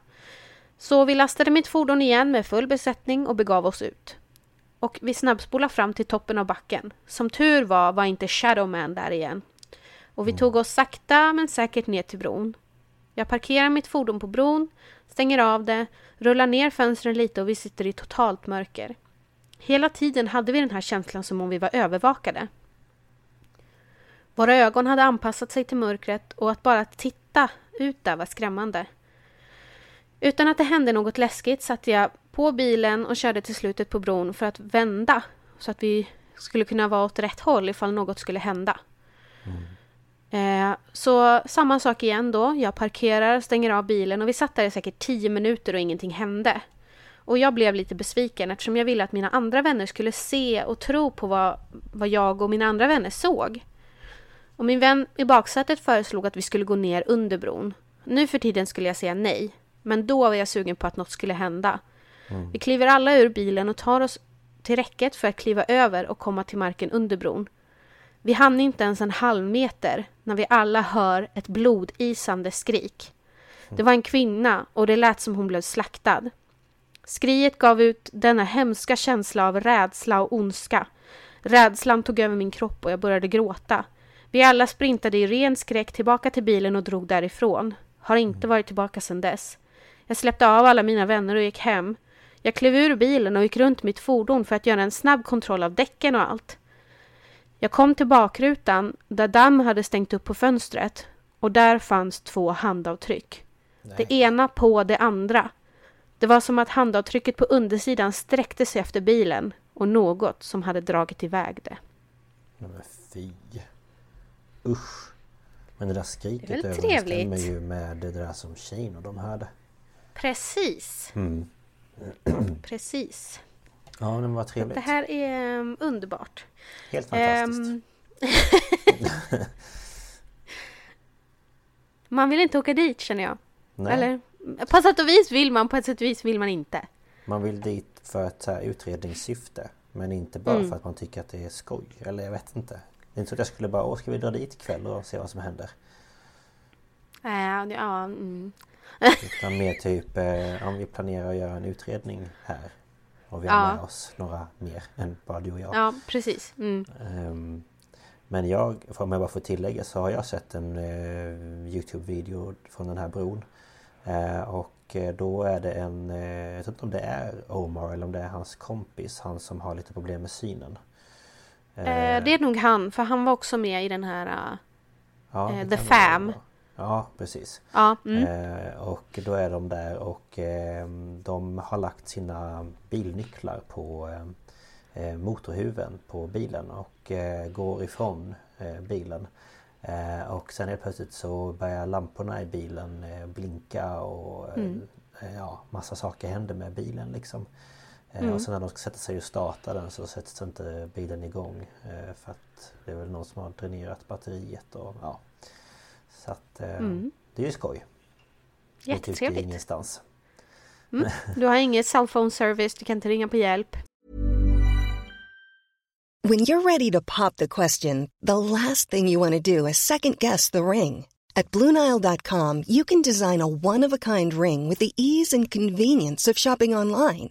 Så vi lastade mitt fordon igen med full besättning och begav oss ut. Och vi snabbspolade fram till toppen av backen. Som tur var var inte Shadowman där igen. Och vi tog oss sakta men säkert ner till bron. Jag parkerar mitt fordon på bron, stänger av det, rullar ner fönstren lite och vi sitter i totalt mörker. Hela tiden hade vi den här känslan som om vi var övervakade. Våra ögon hade anpassat sig till mörkret och att bara titta ut där var skrämmande. Utan att det hände något läskigt satte jag på bilen och körde till slutet på bron för att vända så att vi skulle kunna vara åt rätt håll ifall något skulle hända. Eh, så samma sak igen då. Jag parkerar, stänger av bilen och vi satt där i säkert tio minuter och ingenting hände. Och jag blev lite besviken eftersom jag ville att mina andra vänner skulle se och tro på vad, vad jag och mina andra vänner såg. Och min vän i baksätet föreslog att vi skulle gå ner under bron. Nu för tiden skulle jag säga nej. Men då var jag sugen på att något skulle hända. Vi kliver alla ur bilen och tar oss till räcket för att kliva över och komma till marken under bron. Vi hann inte ens en halv meter när vi alla hör ett blodisande skrik. Det var en kvinna och det lät som hon blev slaktad. Skriet gav ut denna hemska känsla av rädsla och ondska. Rädslan tog över min kropp och jag började gråta. Vi alla sprintade i ren skräck tillbaka till bilen och drog därifrån. Har inte varit tillbaka sedan dess. Jag släppte av alla mina vänner och gick hem. Jag klev ur bilen och gick runt mitt fordon för att göra en snabb kontroll av däcken och allt. Jag kom till bakrutan där damm hade stängt upp på fönstret och där fanns två handavtryck. Det ena på det andra. Det var som att handavtrycket på undersidan sträckte sig efter bilen och något som hade dragit iväg det. Nej, men fy. Usch. Men det där skriket Det är väl överensstämmer ju med det där som Shane och de hörde. Precis. Mm. Precis. Ja men vad trevligt. Det här är um, underbart. Helt fantastiskt. Ehm, man vill inte åka dit känner jag. Nej, Eller på sätt och vis vill man, på ett sätt och vis vill man inte. Man vill dit för ett utredningssyfte. Men inte bara Mm. för att man tycker att det är skoj. Eller jag vet inte. Det är inte så att jag skulle bara, åh ska vi dra dit ikväll och se vad som händer? Äh, ja, mm. Utan mer typ, eh, om vi planerar att göra en utredning här. Och vi har Ja. med oss några mer än bara du och jag. ja precis. Mm. Ehm, Men jag, om jag bara får tillägga så har jag sett en eh, Youtube-video från den här bron. Eh, och eh, då är det en, eh, jag vet inte om det är Omar eller om det är hans kompis, han som har lite problem med synen. Eh, det är nog han, för han var också med i den här... äh, Ja, eh, The Fam. Ja, precis. ja, mm. Eh, och då är de där och eh, de har lagt sina bilnycklar på eh, eh, motorhuven på bilen och eh, går ifrån eh, bilen. Eh, och sen helt plötsligt så börjar lamporna i bilen eh, blinka och eh, Mm. eh, ja, massa saker händer med bilen liksom. Eh, Mm. Och sen när de ska sätta sig och starta den så sätts inte bilen igång. Eh, för att det är väl någon som har dränerat batteriet och ja. Så att eh, Mm. det är ju skoj. Det tycker Jättetrevligt. ingenstans. Du har ingen cellphone service, du kan inte ringa på hjälp. When you're ready to pop the question, the last thing you want to do is second guess the ring. At Bluenile.com, you can design a one of a kind ring with the ease and convenience of shopping online.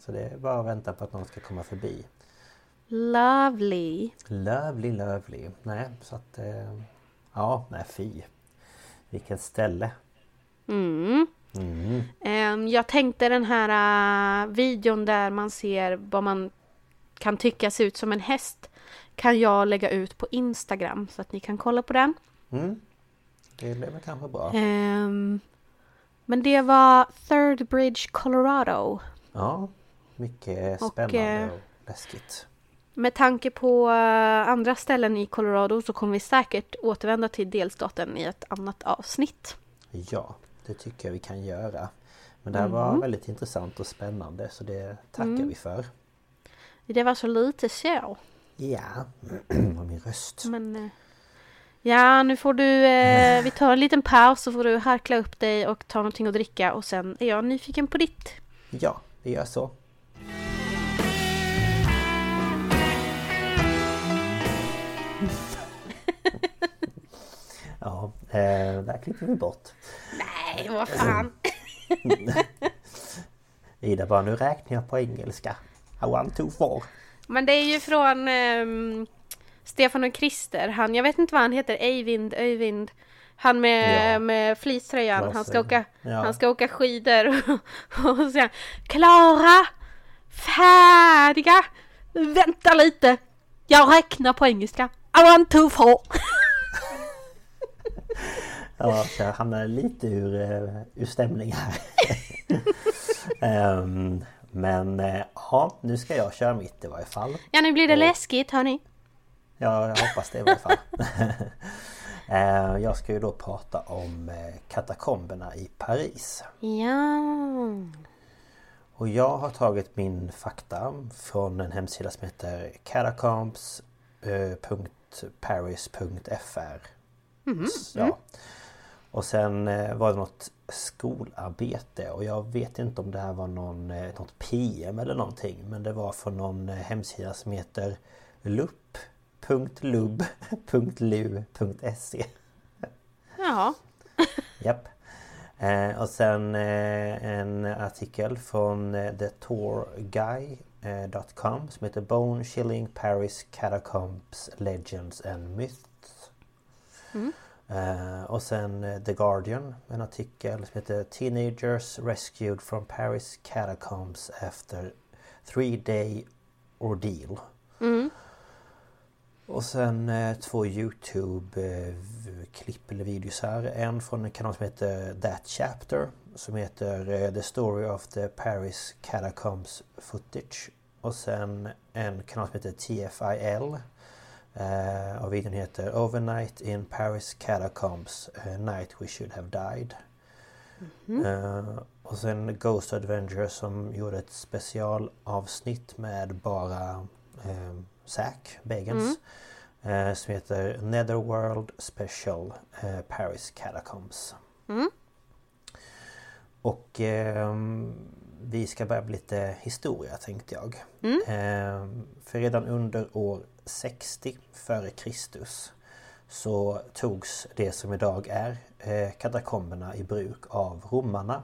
Så det är bara att vänta på att någon ska komma förbi. Lovely. Lovely, lovely. Nej, så att... Eh, ja, nej fy. Vilket ställe. Mm. Mm. Ehm, jag tänkte den här äh, videon där man ser vad man kan tycka ser ut som en häst kan jag lägga ut på Instagram så att ni kan kolla på den. Mm. Det blev väl kanske bra. Ehm, men det var Third Bridge, Colorado. Ja. Mycket Och, spännande eh, och läskigt. Med tanke på äh, andra ställen i Colorado så kommer vi säkert återvända till delstaten i ett annat avsnitt. Ja, det tycker jag vi kan göra. Men det här var Mm. väldigt intressant och spännande så det tackar vi för. Det var så lite så. Ja, och min röst. Men... eh, Ja, nu får du... Eh, vi tar en liten paus så får du harkla upp dig och ta någonting att dricka och sen är jag nyfiken på ditt. Ja, vi gör så. Ja, eh, där klipper vi bort. Nej, vad fan! Ida bara, nu räknar jag på engelska. I one, two, four. Men det är ju från ehm, Stefan och Krister. Han, jag vet inte vad han heter, Eivind, Öyvind. Han med, Ja. med fleecetröjan. Han ska åka, Ja. han ska åka skidor. och säger han Klara! Färdiga! Vänta lite! Jag räknar på engelska. I want to four. Ja, så jag hamnade lite ur, eh, ur stämning här. Ehm, men eh, ja, nu ska jag köra mitt i varje fall. Ja, nu blir det läskigt hörni. Ja, jag hoppas det i varje fall. Eh, jag ska ju då prata om eh, katakomberna i Paris. Ja. Och jag har tagit min fakta från en hemsida som heter eh, catacombs.paris.fr ja. Och sen eh, var det något skolarbete och jag vet inte om det här var någon, eh, något PM eller någonting men det var från någon eh, hemsida som heter lupp.lub.lu.se Ja. Japp. Och sen en artikel från eh, thetourguy.com som heter Bone Chilling Paris Catacombs Legends and Myths. Eh, och sen eh, The Guardian, en artikel som heter Teenagers Rescued from Paris Catacombs after three day ordeal. Och sen eh, två Youtube-klipp eller videos här. En från en kanal som heter That Chapter. Som heter eh, The Story of the Paris Catacombs Footage. Och sen en kanal som heter TFIL. Eh, och videon heter Overnight in Paris Catacombs. A night we should have died. Eh, och sen Ghost Adventure som gjorde ett specialavsnitt med bara eh, Zack Bagans. Eh, som heter Netherworld Special eh, Paris Catacombs. Och ehm, vi ska börja med lite historia tänkte jag. Ehm, för redan under år 60 före Kristus så togs det som idag är eh, katakomberna i bruk av romarna.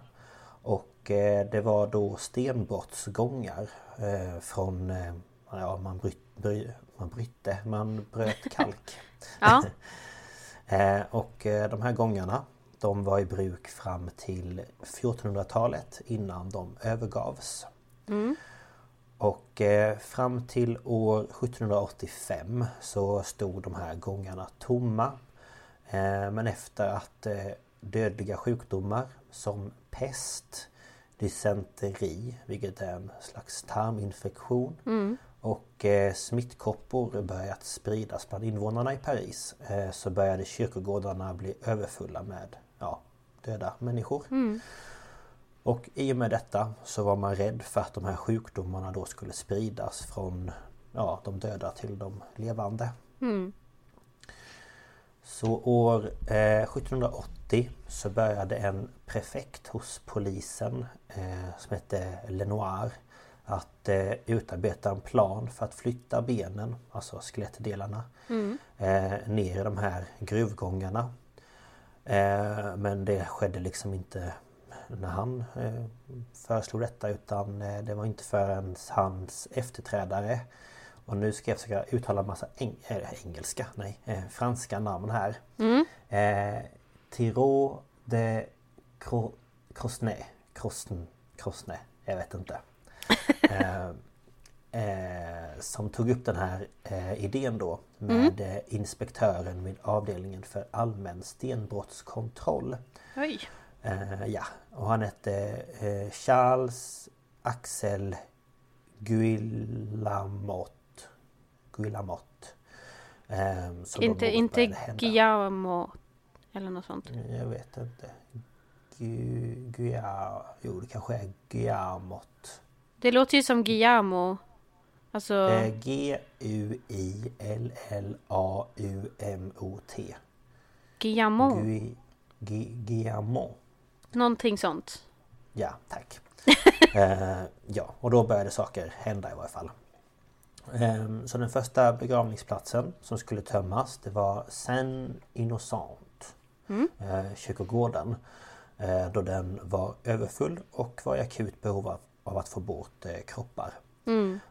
Och eh, det var då stenbrottsgångar eh, från... Ja, man, bryt, bry, man brytte, man bröt kalk. Ja. Och de här gångarna de var i bruk fram till 1400-talet innan de övergavs. Och eh, fram till år 1785 så stod de här gångarna tomma. Eh, men efter att eh, dödliga sjukdomar som pest, dysenteri, vilket är en slags tarminfektion och eh, smittkoppor börjat spridas bland invånarna i Paris eh, så började kyrkogårdarna bli överfulla med ja, döda människor. Och i och med detta så var man rädd för att de här sjukdomarna då skulle spridas från ja, de döda till de levande. Så år eh, 1780 så började en prefekt hos polisen eh, som hette Lenoir att eh, utarbeta en plan för att flytta benen, alltså skelettdelarna, eh, ner i de här gruvgångarna. Eh, men det skedde liksom inte när han eh, föreslog detta utan eh, det var inte förrän hans efterträdare och nu ska jag försöka uttala massa eng äh, engelska, nej, eh, franska namn här. Eh, Tiro de Cro Crosnay, Crosn, Crosnay, jag vet inte. eh, eh, som tog upp den här eh, idén då med eh, inspektören vid avdelningen för allmän stenbrottskontroll. Oj. Eh, ja, och han hette eh, Charles Axel Guillamot. Guillamot. Eh, då Inte, inte. Guillermo eller något sånt. Jag vet inte. Gu, Guia, jo det kanske är Guillamot. Det låter ju som Guillermo. Alltså... Eh, G-U-I-L-L-A-U-M-O-T. Guillamot. Gui- Gi- Guillamot. Någonting sånt. Ja, tack. eh, ja, och då började saker hända i varje fall. Ehm, så den första begravningsplatsen som skulle tömmas det var Saint Innocent. Eh, kyrkogården. Eh, då den var överfull och var i akut behov av, av att få bort eh, kroppar.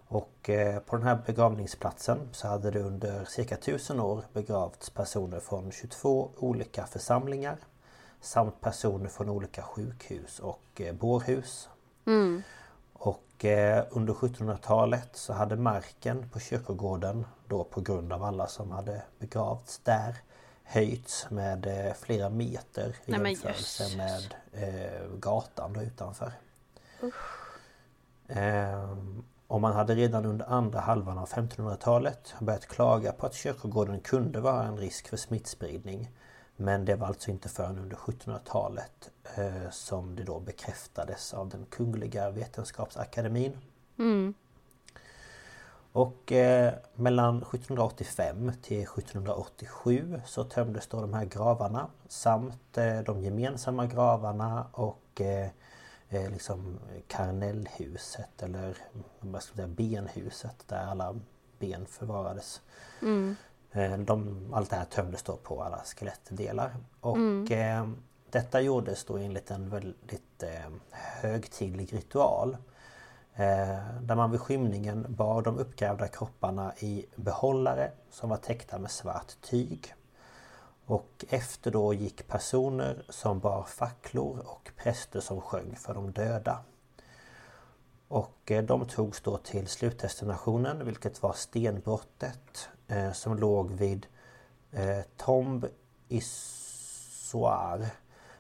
Och eh, på den här begravningsplatsen så hade det under cirka tusen år begravts personer från 22 olika församlingar samt personer från olika sjukhus och eh, bårhus. Och eh, under 1700-talet så hade marken på kyrkogården då på grund av alla som hade begravts där höjts med eh, flera meter i Nej, jämförelse med eh, gatan då utanför. Ehm, och man hade redan under andra halvan av 1500-talet börjat klaga på att kyrkogården kunde vara en risk för smittspridning. Men det var alltså inte förrän under 1700-talet eh, som det då bekräftades av den Kungliga Vetenskapsakademin. Och eh, mellan 1785 till 1787 så tömdes då de här gravarna samt eh, de gemensamma gravarna och eh, eh, liksom karnellhuset eller vad ska man säga, benhuset där alla ben förvarades. Eh, De, allt det här tömdes då på alla skelettdelar. Och eh, detta gjordes då enligt en väldigt eh, högtidlig ritual. Eh, där man vid skymningen bar de uppgrävda kropparna i behållare som var täckta med svart tyg. Och efter då gick personer som bar facklor och präster som sjöng för de döda. Och eh, de togs då till slutdestinationen vilket var stenbrottet eh, som låg vid eh, Tombe Issoir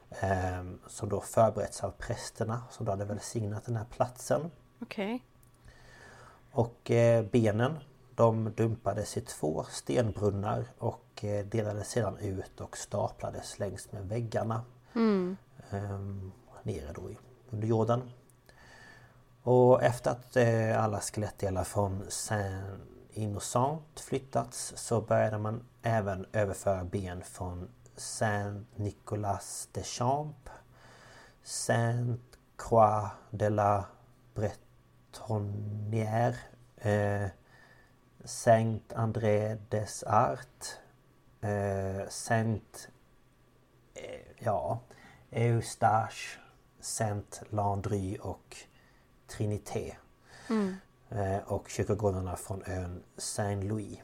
eh, som då förberetts av prästerna som då hade välsignat den här platsen. Okej. Och eh, benen de dumpades i två stenbrunnar och eh, delades sedan ut och staplades längs med väggarna. Ehm, nere då i, under jorden. Och efter att eh, alla skelettdelar från Saint Innocent flyttats så började man även överföra ben från Saint Nicolas de Champs Saint Croix de la Bretonnière eh, Saint André des Arts eh, Saint eh, ja, Eustache Saint Landry och Trinité. Mm och kyrkogårdarna från ön Saint-Louis.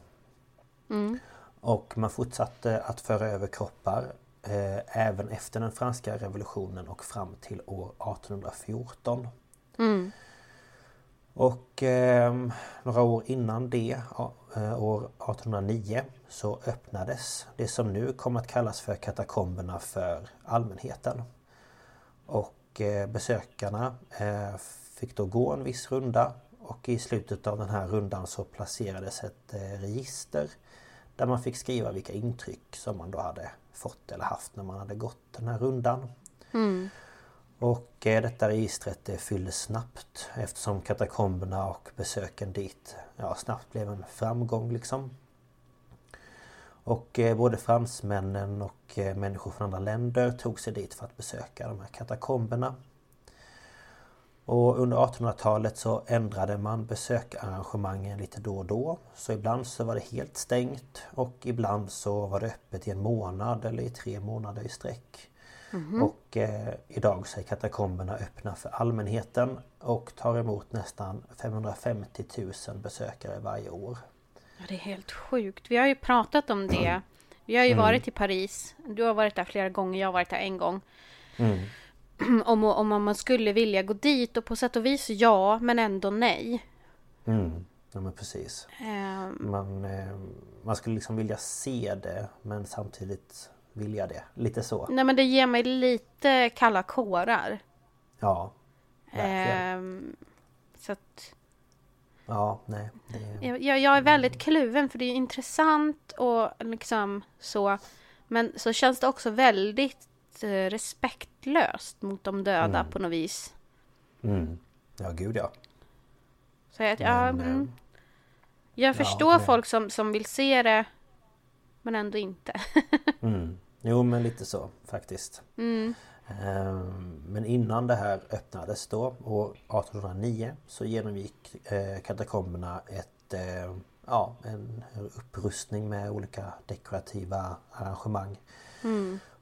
Och man fortsatte att föra över kroppar eh, även efter den franska revolutionen och fram till år 1814. Och eh, några år innan det, eh, år 1809, så öppnades det som nu kommer att kallas för katakomberna för allmänheten. Och eh, besökarna eh, fick då gå en viss runda och i slutet av den här rundan så placerades ett eh, register där man fick skriva vilka intryck som man då hade fått eller haft när man hade gått den här rundan. Och eh, detta registret det fylldes snabbt eftersom katakomberna och besöken dit ja, snabbt blev en framgång liksom. Och eh, både fransmännen och eh, människor från andra länder tog sig dit för att besöka de här katakomberna. Och under 1800-talet så ändrade man besökarrangemangen lite då och då. Så ibland så var det helt stängt och ibland så var det öppet i en månad eller i tre månader i sträck. Och eh, idag så är katakomberna öppna för allmänheten och tar emot nästan 550 000 besökare varje år. Ja, det är helt sjukt. Vi har ju pratat om det. Vi har ju varit i Paris. Du har varit där flera gånger, jag har varit där en gång. Om, om, om man skulle vilja gå dit och på sätt och vis ja, men ändå nej. Mm. Ja men precis. Ehm, Man, eh, man skulle liksom vilja se det men samtidigt vilja det. Lite så. nej men det ger mig lite kalla kårar. Ja. Verkligen. Ehm, så att Ja, nej. Det, jag, jag jag är väldigt kluven för det är intressant och liksom så. Men så känns det också väldigt eh, respektlöst mot de döda på något vis. mm. Ja, gud ja. Så jag, ja, Men, eh, mm, Jag förstår men- folk som, som vill se det men ändå inte. Mm. Jo men lite så faktiskt. Mm. Ehm, Men innan det här öppnades då år 1809 så genomgick eh, katakomberna ett, ja, en upprustning med olika dekorativa arrangemang.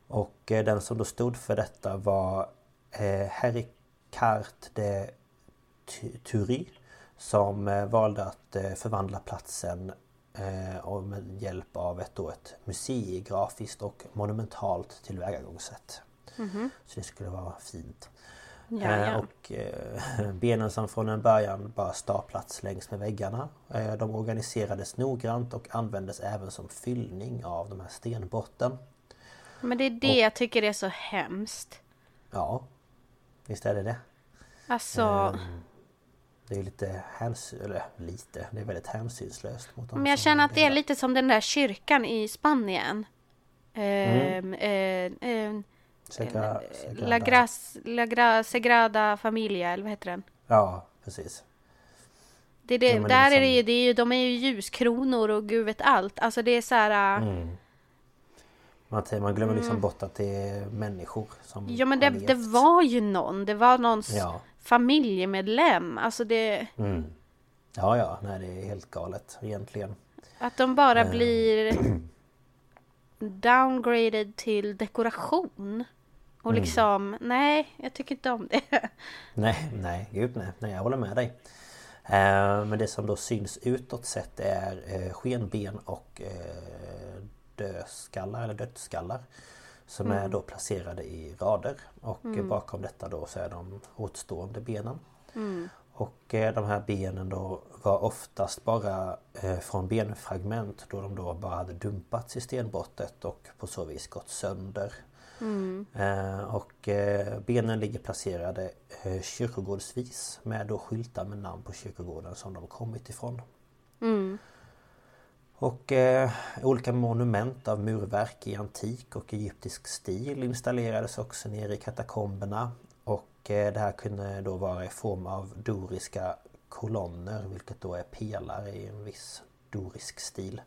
Och eh, den som då stod för detta var eh, Harry Carte de Thury som eh, valde att förvandla platsen och med hjälp av ett, då ett museigrafiskt och monumentalt tillvägagångssätt. Så det skulle vara fint. Ja, ja. Och benen som från en början bara staplats längs med väggarna. De organiserades noggrant och användes även som fyllning av de här stenbrotten. Men det är det jag tycker är så hemskt. Ja, visst är det det. Alltså, Ehm, Det är lite hänsyn, eller lite, det är väldigt hänsynslöst mot dem men jag känner att det är lite som den där kyrkan i Spanien. Mm. Ehm, eh, eh, Sagra- La, Sagrada- Gras, La Gra, Sagrada Familia, eller vad heter den? Ja, precis. Det är det, Ja, där liksom- är det ju, det är ju, de är ju ljuskronor och gud vet allt. Alltså det är så här... äh, Mm. Man, man glömmer liksom bort att det är människor som Mm. Ja men det, det var ju någon, det var någons Ja. familjemedlem. Alltså det, Mm. Ja, ja, nej det är helt galet egentligen. att de bara Eh. blir downgraded till dekoration. Och Mm. liksom, nej, jag tycker inte om det. Nej, nej, gud nej, nej jag håller med dig. Eh, men det som då syns utåt sett är eh, skenben och dödskallar eller dödsskallar. Som är då placerade i rader och eh, bakom detta då så är de återstående benen. Och eh, de här benen då var oftast bara eh, från benfragment då de då bara hade dumpats i stenbrottet och på så vis gått sönder. Eh, och eh, benen ligger placerade kyrkogårdsvis med då skyltar med namn på kyrkogården som de kommit ifrån. Och eh, olika monument av murverk i antik och egyptisk stil installerades också nere i katakomberna. Och eh, det här kunde då vara i form av doriska kolonner vilket då är pelare i en viss dorisk stil.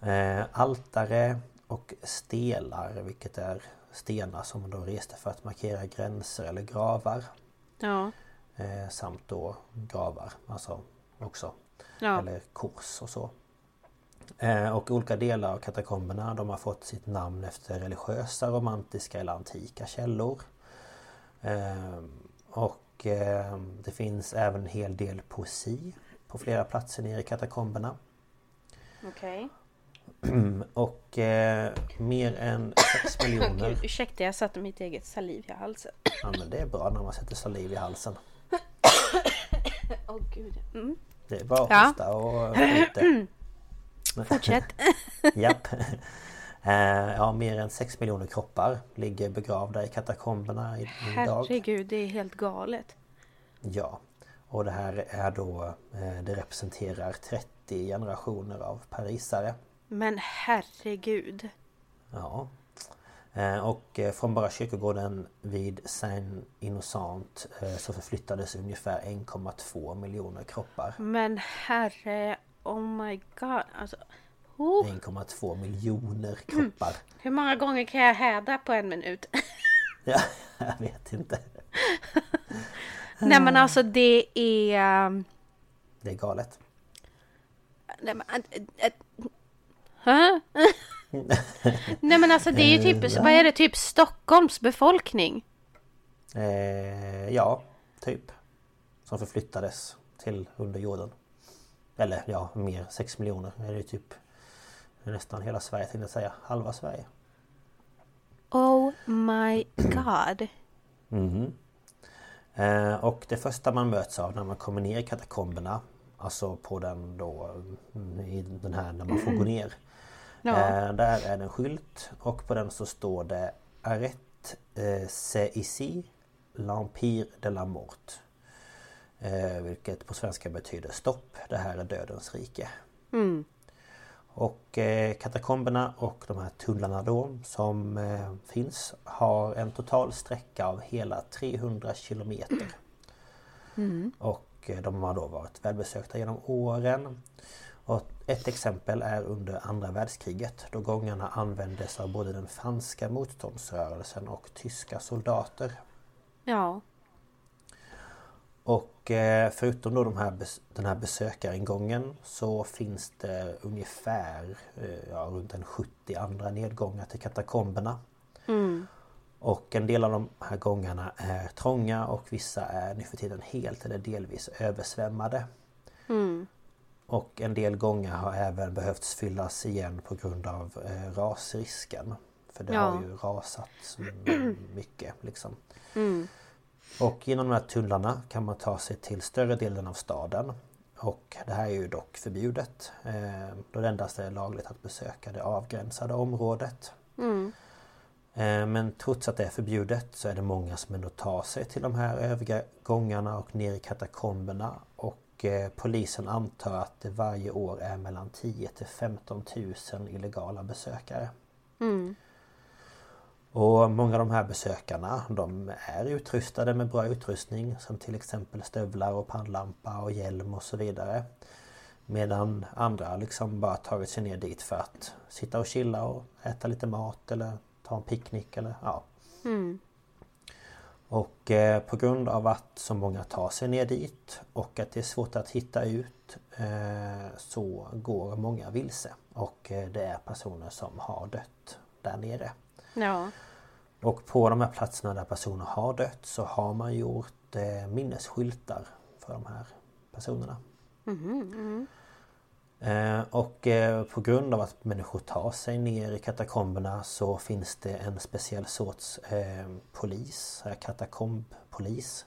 Eh, altare och stelar vilket är stenar som man då reste för att markera gränser eller gravar. Ja, Eh, samt då gravar, alltså också. ja. Eller kors och så. Eh, och olika delar av katakomberna de har fått sitt namn efter religiösa, romantiska eller antika källor. Eh, och eh, det finns även en hel del poesi på flera platser nere i katakomberna. okej. Och eh, mer än 6 miljoner Gud, ursäkta, jag satte mitt eget saliv i halsen. Ja men det är bra när man sätter saliv i halsen. Åh gud. Mm. Det är bara att Ja. hosta och skjuta. Fortsätt. Japp. Eh, Ja, mer än 6 miljoner kroppar ligger begravda i katakomberna idag. Herregud, det är helt galet. Ja. Och det här är då, eh, det representerar 30 generationer av parisare. Men herregud. Ja. Eh, Och från bara kyrkogården vid Saint Innocent så förflyttades ungefär 1,2 miljoner kroppar. Men herre, oh my god. Alltså, oh, 1,2 miljoner kroppar. hur många gånger kan jag häda på en minut? Ja, jag vet inte. Nej men alltså det är... um, Det är galet. Nej men... äh, äh, Hä? Nej men alltså det är ju typ, vad är det, typ Stockholms befolkning? Eh, ja, typ. Som förflyttades till under jorden. Eller ja, mer. 6 miljoner. Det är ju typ nästan hela Sverige tänkte jag säga. Halva Sverige. Oh my god. Mhm. Eh, och det första man möts av när man kommer ner i katakomberna Alltså på den då mm, i den här när man får gå ner Ja. eh, Där är det en skylt och på den så står det Arrête eh, c'est ici L'Empire de la Mort Vilket på svenska betyder stopp, det här är dödens rike Mm. och eh, katakomberna och de här tunnlarna då som eh, finns har en total sträcka av hela 300 kilometer. Och och de har då varit välbesökta genom åren. Och ett exempel är under andra världskriget då gångarna användes av både den franska motståndsrörelsen och tyska soldater. Ja. Och eh, förutom då de här, den här besökaringången så finns det ungefär eh, ja, runt en 70 andra nedgångar till katakomberna. Mm. Och en del av de här gångarna är trånga och vissa är nu för tiden helt eller delvis översvämmade. Mm. Och en del gånger har även behövts fyllas igen på grund av eh, rasrisken. För det Ja. har ju rasat mycket liksom. Mm. Och genom de här tunnlarna kan man ta sig till större delen av staden. Och det här är ju dock förbjudet. Eh, då det endast är lagligt att besöka det avgränsade området. Mm. Eh, men trots att det är förbjudet så är det många som ändå tar sig till de här övriga gångarna och ner i katakomberna. Och eh, polisen antar att det varje år är mellan 10 till 15 000 illegala besökare. Mm. Och många av de här besökarna de är utrustade med bra utrustning som till exempel stövlar och pannlampa och hjälm och så vidare. Medan andra liksom bara tagit sig ner dit för att sitta och chilla och äta lite mat eller ta en picknick eller ja. Mm. Och eh, på grund av att så många tar sig ner dit och att det är svårt att hitta ut eh, så går många vilse. Och eh, det är personer som har dött där nere. Ja. Och på de här platserna där personer har dött så har man gjort eh, minnesskyltar för de här personerna. Mhm, Eh, och eh, på grund av att människor tar sig ner i katakomberna så finns det en speciell sorts eh, polis, eh, katakombpolis.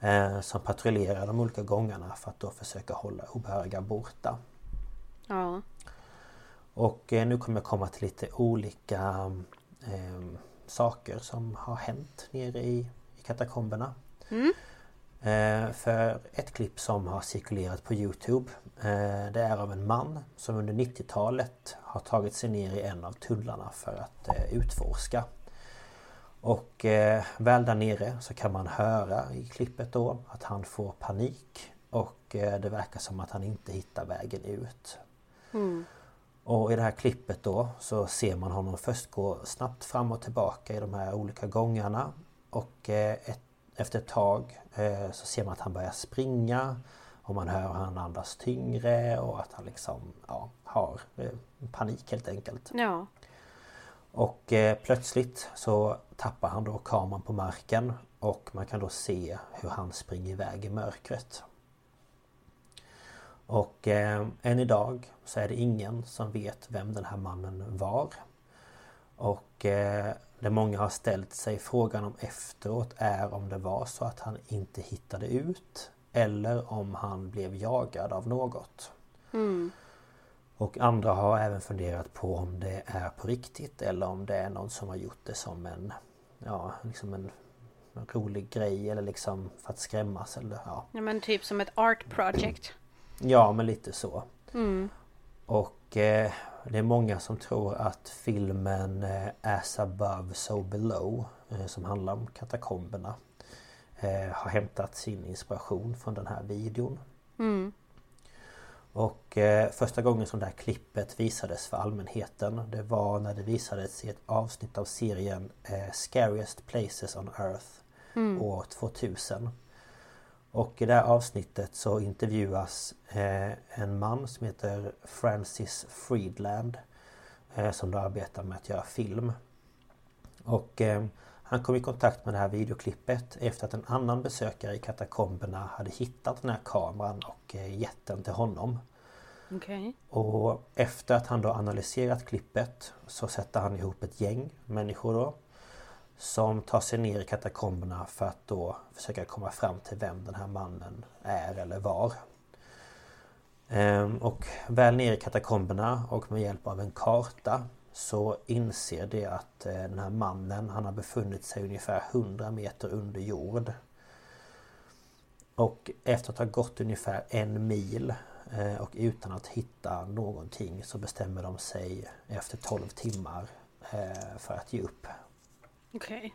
Eh, som patrullerar de olika gångarna för att då försöka hålla obehöriga borta. Ja. Och nu kommer jag komma till lite olika eh, saker som har hänt nere i, i katakomberna. Eh, för ett klipp som har cirkulerat på Youtube eh, Det är av en man som under 90-talet har tagit sig ner i en av tunnlarna för att eh, utforska. Och eh, väl där nere så kan man höra i klippet då att han får panik och eh, det verkar som att han inte hittar vägen ut. Och i det här klippet då så ser man honom först gå snabbt fram och tillbaka i de här olika gångarna. Och eh, ett, efter ett tag eh, så ser man att han börjar springa. Och man hör hur han andas tyngre och att han liksom ja, har eh, panik helt enkelt. Ja. Och eh, plötsligt så tappar han då kameran på marken och man kan då se hur han springer iväg i mörkret. Och eh, än idag så är det ingen som vet vem den här mannen var. Och eh, det många har ställt sig frågan om efteråt är om det var så att han inte hittade ut eller om han blev jagad av något. Och andra har även funderat på om det är på riktigt eller om det är någon som har gjort det som en Ja, liksom en rolig grej eller liksom för att skrämmas eller ja. ja, men typ som ett art project. Ja, men lite så. Och eh, det är många som tror att filmen eh, As above so below eh, som handlar om katakomberna eh, har hämtat sin inspiration från den här videon. Och eh, första gången som det här klippet visades för allmänheten det var när det visades i ett avsnitt av serien eh, Scariest Places on Earth år 2000. Och i det här avsnittet så intervjuas en man som heter Francis Friedland eh, som då arbetar med att göra film. Och eh, han kom i kontakt med det här videoklippet efter att en annan besökare i katakomberna hade hittat den här kameran och eh, gett den till honom. Okej. Och efter att han då analyserat klippet så sätter han ihop ett gäng människor då som tar sig ner i katakomberna för att då försöka komma fram till vem den här mannen är eller var. Ehm, och väl ner i katakomberna och med hjälp av en karta så inser de att eh, den här mannen han har befunnit sig ungefär 100 meter under jord. Och efter att ha gått ungefär en mil eh, och utan att hitta någonting så bestämmer de sig efter 12 timmar eh, för att ge upp. Okej.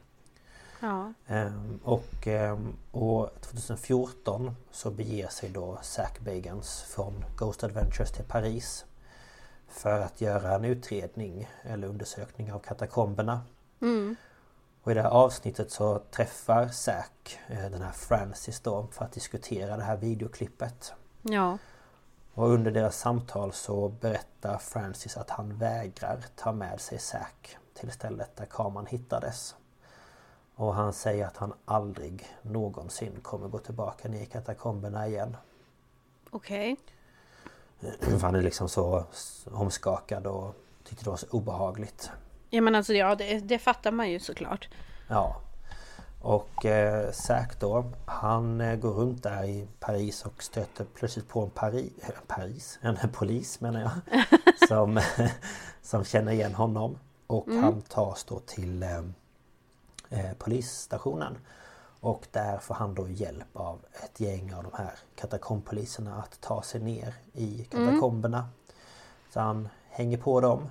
Ja. Ehm, och ehm, år 2014 så beger sig då Zack Bagans från Ghost Adventures till Paris. För att göra en utredning eller undersökning av katakomberna. Mm. Och i det här avsnittet så träffar Zack eh, den här Francis då för att diskutera det här videoklippet. Ja. Och under deras samtal så berättar Francis att han vägrar ta med sig Zack till stället där kameran hittades. Och han säger att han aldrig någonsin kommer gå tillbaka ner i katakomberna igen. Okej. För han är liksom så omskakad och tyckte det var så obehagligt. Ja men alltså ja, det, det fattar man ju såklart. Ja. Och eh, Zack då, han eh, går runt där i Paris och stöter plötsligt på en Pari eh, Paris, en polis menar jag. som, som känner igen honom. Och han tas då till eh, polisstationen. Och där får han då hjälp av ett gäng av de här katakombpoliserna att ta sig ner i katakomberna. Så han hänger på dem.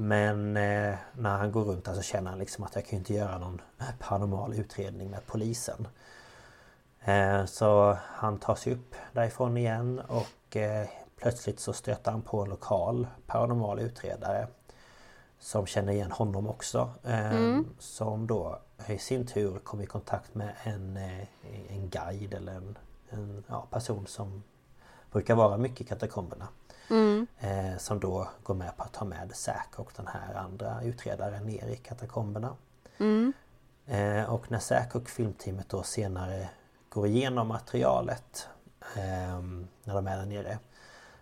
Men eh, när han går runt där så känner han liksom att jag kan inte göra någon paranormal utredning med polisen. Eh, så han tar sig upp därifrån igen och eh, plötsligt så stöter han på en lokal paranormal utredare. Som känner igen honom också. Eh, Som då i sin tur kommer i kontakt med en, eh, en guide eller en, en ja, person som brukar vara mycket i katakomberna. Eh, som då går med på att ta med Zack och den här andra utredaren ner i katakomberna. Eh, och när Zack och filmteamet då senare går igenom materialet eh, när de är där nere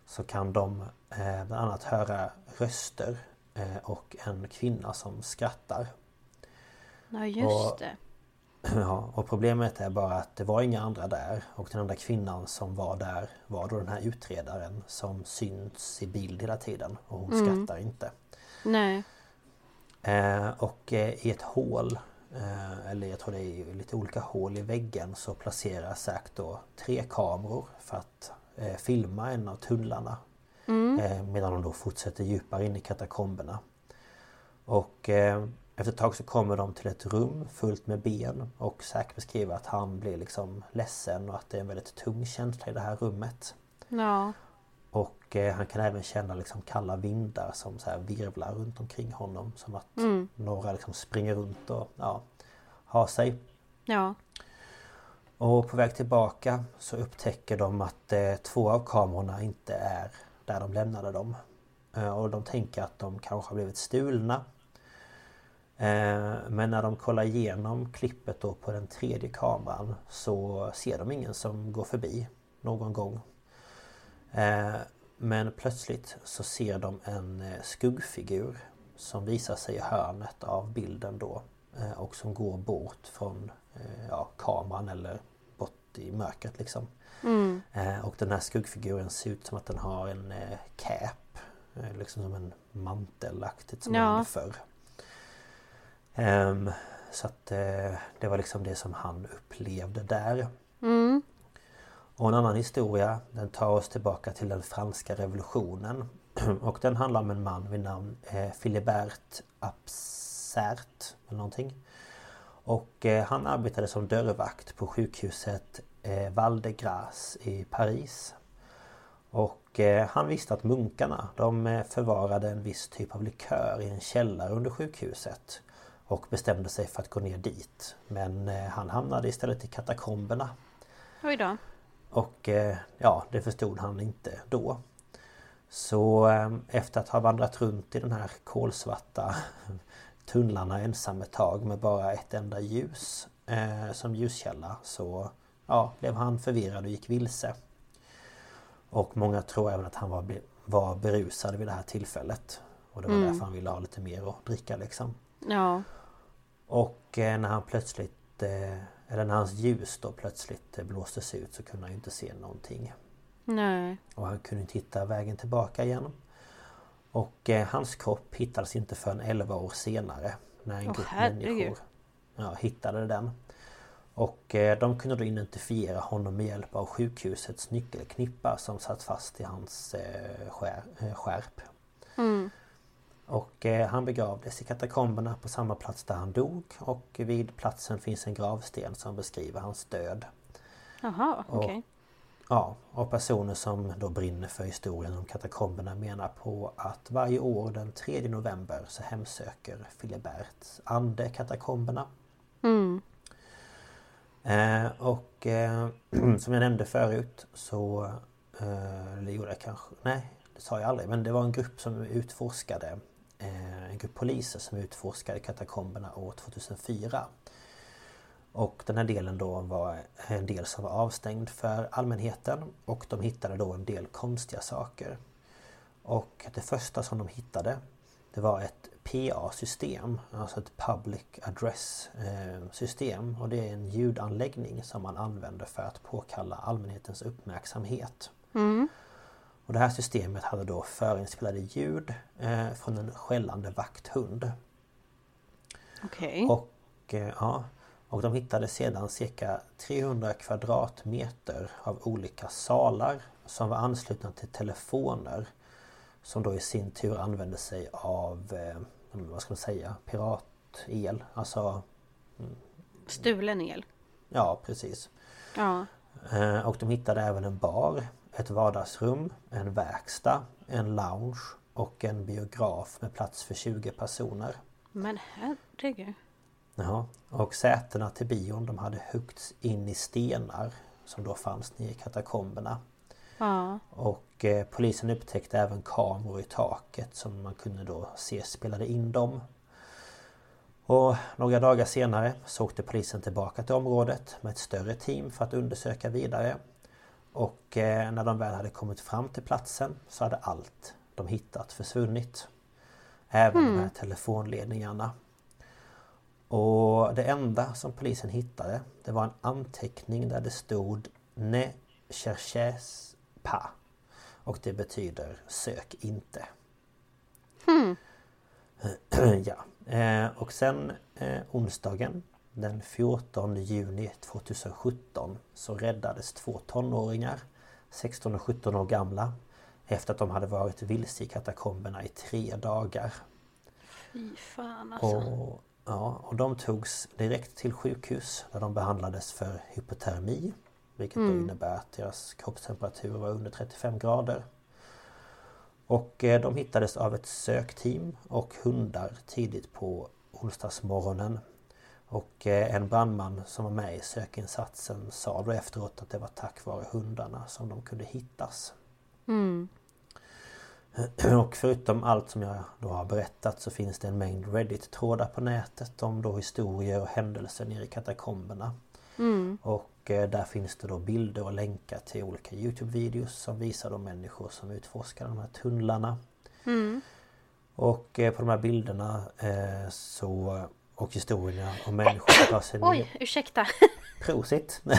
så kan de eh, bland annat höra röster och en kvinna som skrattar. Ja just Och- det. Ja, och problemet är bara att det var inga andra där och den enda kvinnan som var där var då den här utredaren som syns i bild hela tiden och hon skrattar inte. Nej. Eh, och eh, i ett hål eh, eller jag tror det är lite olika hål i väggen så placerar Zack då tre kameror för att eh, filma en av tunnlarna. Eh, medan de då fortsätter djupare in i katakomberna. Och eh, efter ett tag så kommer de till ett rum fullt med ben och Zack beskriver att han blir liksom ledsen och att det är en väldigt tung känsla i det här rummet. Ja. Och eh, han kan även känna liksom kalla vindar som så här virvlar runt omkring honom. Som att några liksom springer runt och ja, har sig. Ja. Och på väg tillbaka så upptäcker de att eh, två av kamerorna inte är där de lämnade dem. Eh, och de tänker att de kanske har blivit stulna. Eh, men när de kollar igenom klippet då på den tredje kameran så ser de ingen som går förbi någon gång. Eh, men plötsligt så ser de en skuggfigur som visar sig i hörnet av bilden då. Och som går bort från ja, kameran eller bort i mörkret liksom. Eh, Och den här skuggfiguren ser ut som att den har en eh, cap. eh, Liksom som en mantelaktigt som Ja. man hade förr. Ehm, Så att eh, det var liksom det som han upplevde där. Mm. Och en annan historia den tar oss tillbaka till den franska revolutionen. Och den handlar om en man vid namn eh, Philibert Absert eller någonting. Och eh, han arbetade som dörrvakt på sjukhuset eh, Val de Grace i Paris. Och eh, han visste att munkarna de eh, förvarade en viss typ av likör i en källare under sjukhuset. Och bestämde sig för att gå ner dit. Men eh, han hamnade istället i katakomberna. Oj då. Och eh, ja, det förstod han inte då. Så eh, efter att ha vandrat runt i den här kolsvarta tunnlarna ensam ett tag med bara ett enda ljus eh, som ljuskälla så ja, blev han förvirrad och gick vilse. Och många tror även att han var, var berusad vid det här tillfället. Och det var därför han ville ha lite mer att dricka liksom. Ja. Och eh, när han plötsligt eh, Eller när hans ljus då plötsligt eh, blåstes ut så kunde han ju inte se någonting. Nej. Och han kunde inte hitta vägen tillbaka igen. Och eh, hans kropp hittades inte förrän 11 år senare. När en Åh, grupp herregud. människor ja, hittade den. Och eh, de kunde då identifiera honom med hjälp av sjukhusets nyckelknippa som satt fast i hans eh, eh, skärp. Och eh, han begravdes i katakomberna på samma plats där han dog och vid platsen finns en gravsten som beskriver hans död. Jaha, okej. Okay. Ja, och personer som då brinner för historien om katakomberna menar på att varje år den 3 november så hemsöker Filiberts ande katakomberna. Mm. Eh, och eh, som jag nämnde förut så... Eh, eller gjorde jag kanske... Nej, det sa jag aldrig. Men det var en grupp som utforskade eh, En grupp poliser som utforskade katakomberna år 2004. Och den här delen då var en del som var avstängd för allmänheten och de hittade då en del konstiga saker. Och det första som de hittade det var ett PA-system, alltså ett Public Address-system. Och det är en ljudanläggning som man använder för att påkalla allmänhetens uppmärksamhet. Mm. Och det här systemet hade då förinspelade ljud eh, från en skällande vakthund. Okej. Okay. Och eh, ja, och de hittade sedan cirka 300 kvadratmeter av olika salar som var anslutna till telefoner som då i sin tur använde sig av, eh, vad ska man säga, piratel. Alltså... Mm. Stulen el? Ja, precis. Ja. Eh, och de hittade även en bar, ett vardagsrum, en verkstad, en lounge och en biograf med plats för 20 personer. Men herregud. Ja, och sätena till bion de hade huggts in i stenar som då fanns nere i katakomberna. Ja. Och eh, polisen upptäckte även kameror i taket som man kunde då se spelade in dem. Och några dagar senare så åkte polisen tillbaka till området med ett större team för att undersöka vidare. Och eh, när de väl hade kommit fram till platsen så hade allt de hittat försvunnit. Även mm. de här hmm. telefonledningarna. Och det enda som polisen hittade det var en anteckning där det stod Ne cherches pas. Och det betyder sök inte. Hmm. ja. Eh, och sen eh, onsdagen den 14 juni 2017 så räddades två tonåringar 16 och 17 år gamla efter att de hade varit vilse i katakomberna i tre dagar. Fy fan alltså. Och Ja, och de togs direkt till sjukhus där de behandlades för hypotermi. Vilket mm. då innebär att deras kroppstemperatur var under 35 grader. Och eh, de hittades av ett sökteam och hundar tidigt på onsdagsmorgonen. Och eh, en brandman som var med i sökinsatsen sa då efteråt att det var tack vare hundarna som de kunde hittas. Mm. Och förutom allt som jag då har berättat så finns det en mängd Reddit-trådar på nätet om då historier och händelser nere i katakomberna. Mm. Och där finns det då bilder och länkar till olika Youtube-videos som visar de människor som utforskar de här tunnlarna. Mm. Och eh, på de här bilderna eh, så och historierna om människor som tar sig ner... Oj, ursäkta! Prosit!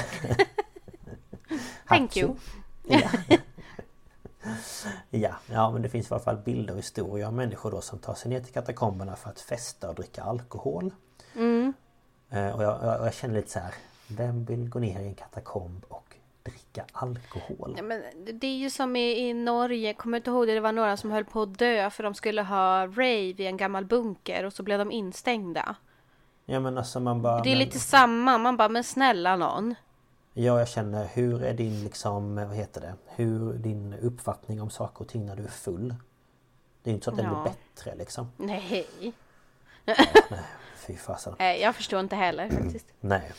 Thank you! ja. Ja, ja men det finns i alla fall bilder och historier av människor då som tar sig ner till katakomberna för att festa och dricka alkohol. Mm. Eh, och jag, jag, jag, känner lite så här Vem vill gå ner i en katakomb och dricka alkohol? Ja, men det är ju som i, i Norge, kommer du inte ihåg det? Det var några som höll på att dö för de skulle ha rave i en gammal bunker och så blev de instängda. Ja men alltså man bara... Det är men... lite samma, man bara men snälla någon. Ja, jag känner hur är din liksom, vad heter det? Hur din uppfattning om saker och ting när du är full? Det är ju inte så att den ja. blir bättre liksom. Nej. Ja, nej, fy fasen. Nej, jag förstår inte heller faktiskt. Nej.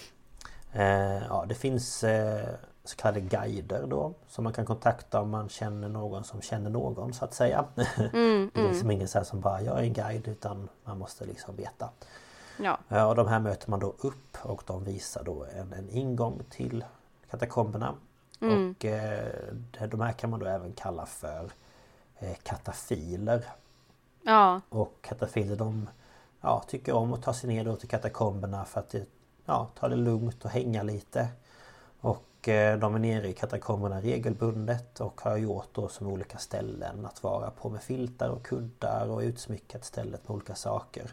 Eh, ja, det finns eh, så kallade guider då som man kan kontakta om man känner någon som känner någon så att säga. Mm, det är liksom mm. ingen så som bara jag är en guide utan man måste liksom veta. Ja. Och de här möter man då upp och de visar då en, en ingång till katakomberna. Mm. Och eh, de här kan man då även kalla för eh, katafiler. Ja. Och katafiler de ja, tycker om att ta sig ner då till katakomberna för att ja, ta det lugnt och hänga lite. Och eh, de är nere i katakomberna regelbundet och har gjort då som olika ställen att vara på med filtar och kuddar och utsmyckat stället med olika saker.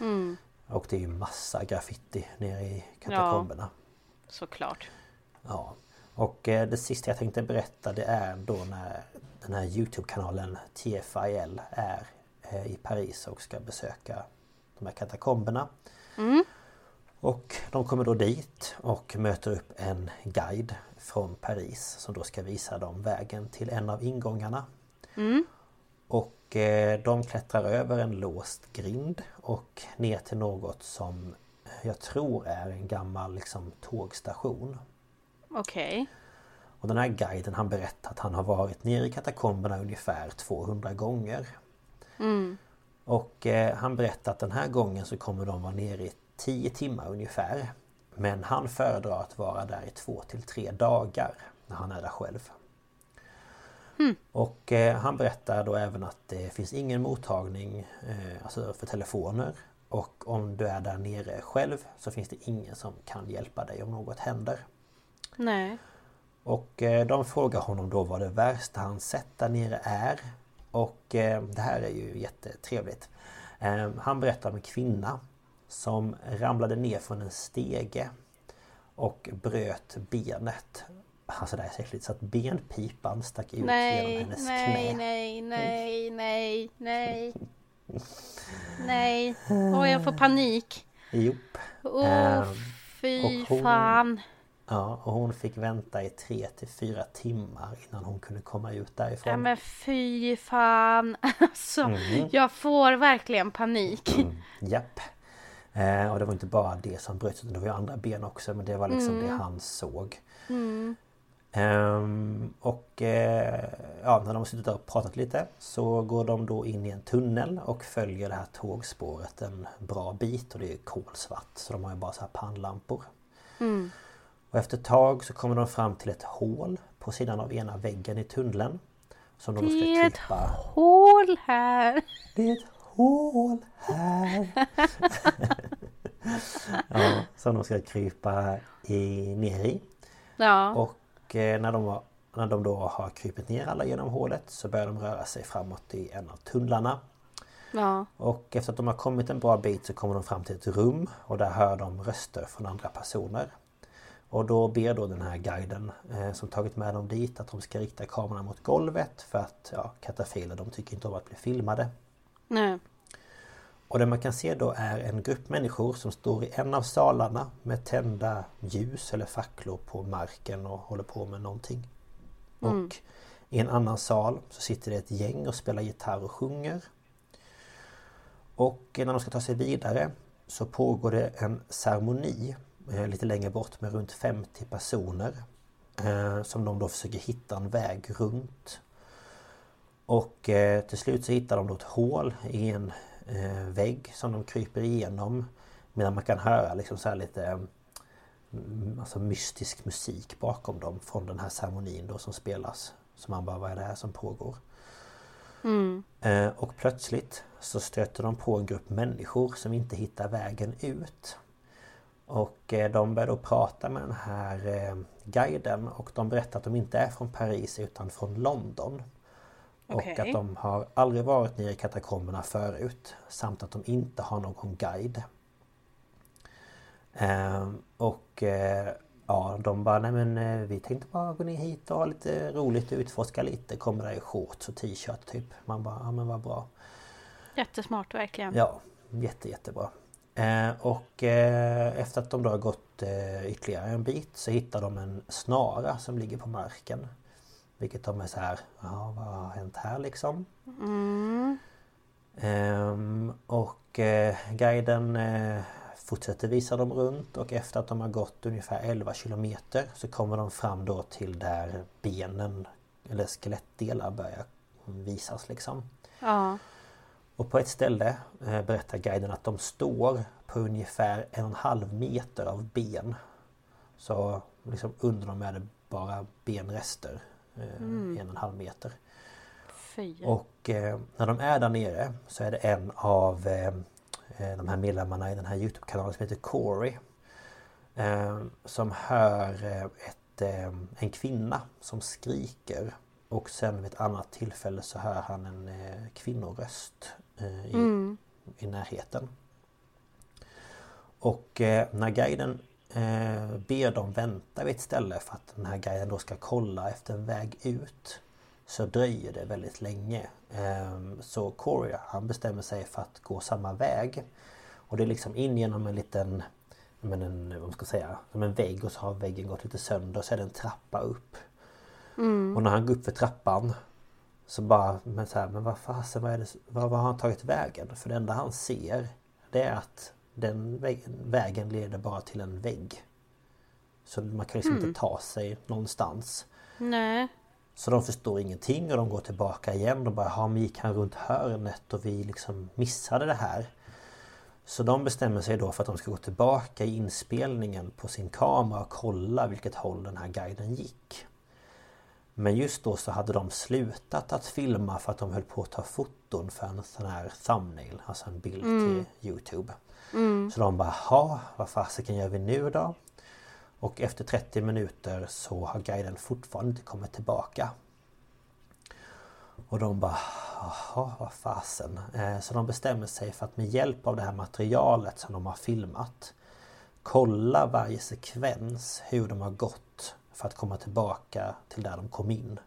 Mm. Och det är ju massa graffiti nere i katakomberna. Ja, såklart. Ja. Och eh, det sista jag tänkte berätta det är då när den här Youtube-kanalen TFIL är eh, i Paris och ska besöka de här katakomberna. Och de kommer då dit och möter upp en guide från Paris som då ska visa dem vägen till en av ingångarna. Och eh, de klättrar över en låst grind och ner till något som jag tror är en gammal liksom, tågstation. Okej. Och den här guiden han berättar att han har varit nere i katakomberna ungefär 200 gånger. Och eh, han berättar att den här gången så kommer de vara nere i 10 timmar ungefär. Men han föredrar att vara där i två till tre dagar när han är där själv. Och eh, han berättar då även att det finns ingen mottagning eh, alltså för telefoner. Och om du är där nere själv så finns det ingen som kan hjälpa dig om något händer. Nej. Och eh, de frågar honom då vad det värsta han sett där nere är. Och eh, det här är ju jättetrevligt. Eh, Han berättar om en kvinna som ramlade ner från en stege och bröt benet. Alltså det här är så äckligt så att benpipan stack ut genom Nej, hennes nej, knä. nej, nej, nej, nej. Nej. Åh, jag får panik. Jop. Åh, Ehm, fy hon- fan. Ja, och hon fick vänta i tre till fyra timmar innan hon kunde komma ut därifrån. Ja men fy fan. Alltså, Mm. jag får verkligen panik. Japp. Eh, och det var inte bara det som bröts utan det var ju andra ben också men det var liksom det han såg. Ehm, och eh, ja, när de har suttit där och pratat lite så går de då in i en tunnel och följer det här tågspåret en bra bit och det är kolsvart så de har ju bara så här pannlampor. Och efter ett tag så kommer de fram till ett hål på sidan av ena väggen i tunneln. Som de ska Det är ett klippa hål här. det är ett hål här. ja, som de ska krypa i, ner i. Ja. Och eh, när de, har- när de då har krypit ner alla genom hålet så börjar de röra sig framåt i en av tunnlarna. Ja. Och efter att de har kommit en bra bit så kommer de fram till ett rum och där hör de röster från andra personer. Och då ber då den här guiden eh, som tagit med dem dit att de ska rikta kameran mot golvet för att ja, katafiler de tycker inte om att bli filmade. Nej. Och det man kan se då är en grupp människor som står i en av salarna med tända ljus eller facklor på marken och håller på med någonting. Och i en annan sal så sitter det ett gäng och spelar gitarr och sjunger. Och när de ska ta sig vidare så pågår det en ceremoni eh, lite längre bort med runt 50 personer. Eh, som de då försöker hitta en väg runt. Och eh, till slut så hittar de då ett hål i en eh, vägg som de kryper igenom. Medan man kan höra liksom så här lite mm, alltså mystisk musik bakom dem från den här ceremonin då som spelas. Så man bara, vad är det här som pågår? Eh, och plötsligt så stöter de på en grupp människor som inte hittar vägen ut. Och eh, de börjar då prata med den här eh, guiden och de berättar att de inte är från Paris utan från London. Och Okej. att de har aldrig varit nere i katakomberna förut. Samt att de inte har någon guide. Ehm, och eh, ja, de bara nej men eh, vi tänkte bara gå ner hit och ha lite roligt och utforska lite. Kommer där i shorts och t-shirt typ. Man bara ja men vad bra. Jättesmart verkligen. Ja, jätte jättebra. Eh, och eh, efter att de då har gått eh, ytterligare en bit så hittar de en snara som ligger på marken. Vilket de är så här, ja vad har hänt här liksom? Ehm, och eh, guiden eh, fortsätter visa dem runt och efter att de har gått ungefär 11 kilometer så kommer de fram då till där benen eller skelettdelar börjar visas liksom. Ja. Och på ett ställe eh, berättar guiden att de står på ungefär en och en halv meter av ben. Så liksom under dem är det bara benrester. Eh, En och en halv meter. Fy. Och eh, när de är där nere så är det en av eh, de här medlemmarna i den här Youtube-kanalen som heter Corey. Som hör ett, en kvinna som skriker. Och sen vid ett annat tillfälle så hör han en kvinnoröst i, i närheten. Och när guiden eh, ber dem vänta vid ett ställe för att den här guiden då ska kolla efter en väg ut. så dröjer det väldigt länge. Ehm, så Corey han bestämmer sig för att gå samma väg. Och det är liksom in genom en liten men en, vad ska jag säga, som en vägg och så har väggen gått lite sönder och så är det en trappa upp. Mm. Och när han går upp för trappan så bara, men så här, men vad fasen, vad, är det, vad, vad har han tagit vägen? För det enda han ser det är att den vägen leder bara till en vägg. Så man kan liksom mm. inte ta sig någonstans. Nej. Så de förstår ingenting och de går tillbaka igen. De bara, ja men gick han runt hörnet och vi liksom missade det här. Så de bestämmer sig då för att de ska gå tillbaka i inspelningen på sin kamera och kolla vilket håll den här guiden gick. Men just då så hade de slutat att filma för att de höll på att ta foton för en sån här thumbnail, alltså en bild mm. till Youtube. Mm. Så de bara, ha vad fasiken gör vi nu då? Och efter 30 minuter så har guiden fortfarande inte kommit tillbaka. Och de bara, jaha vad fasen. Eh, så de bestämmer sig för att med hjälp av det här materialet som de har filmat kolla varje sekvens hur de har gått för att komma tillbaka till där de kom in.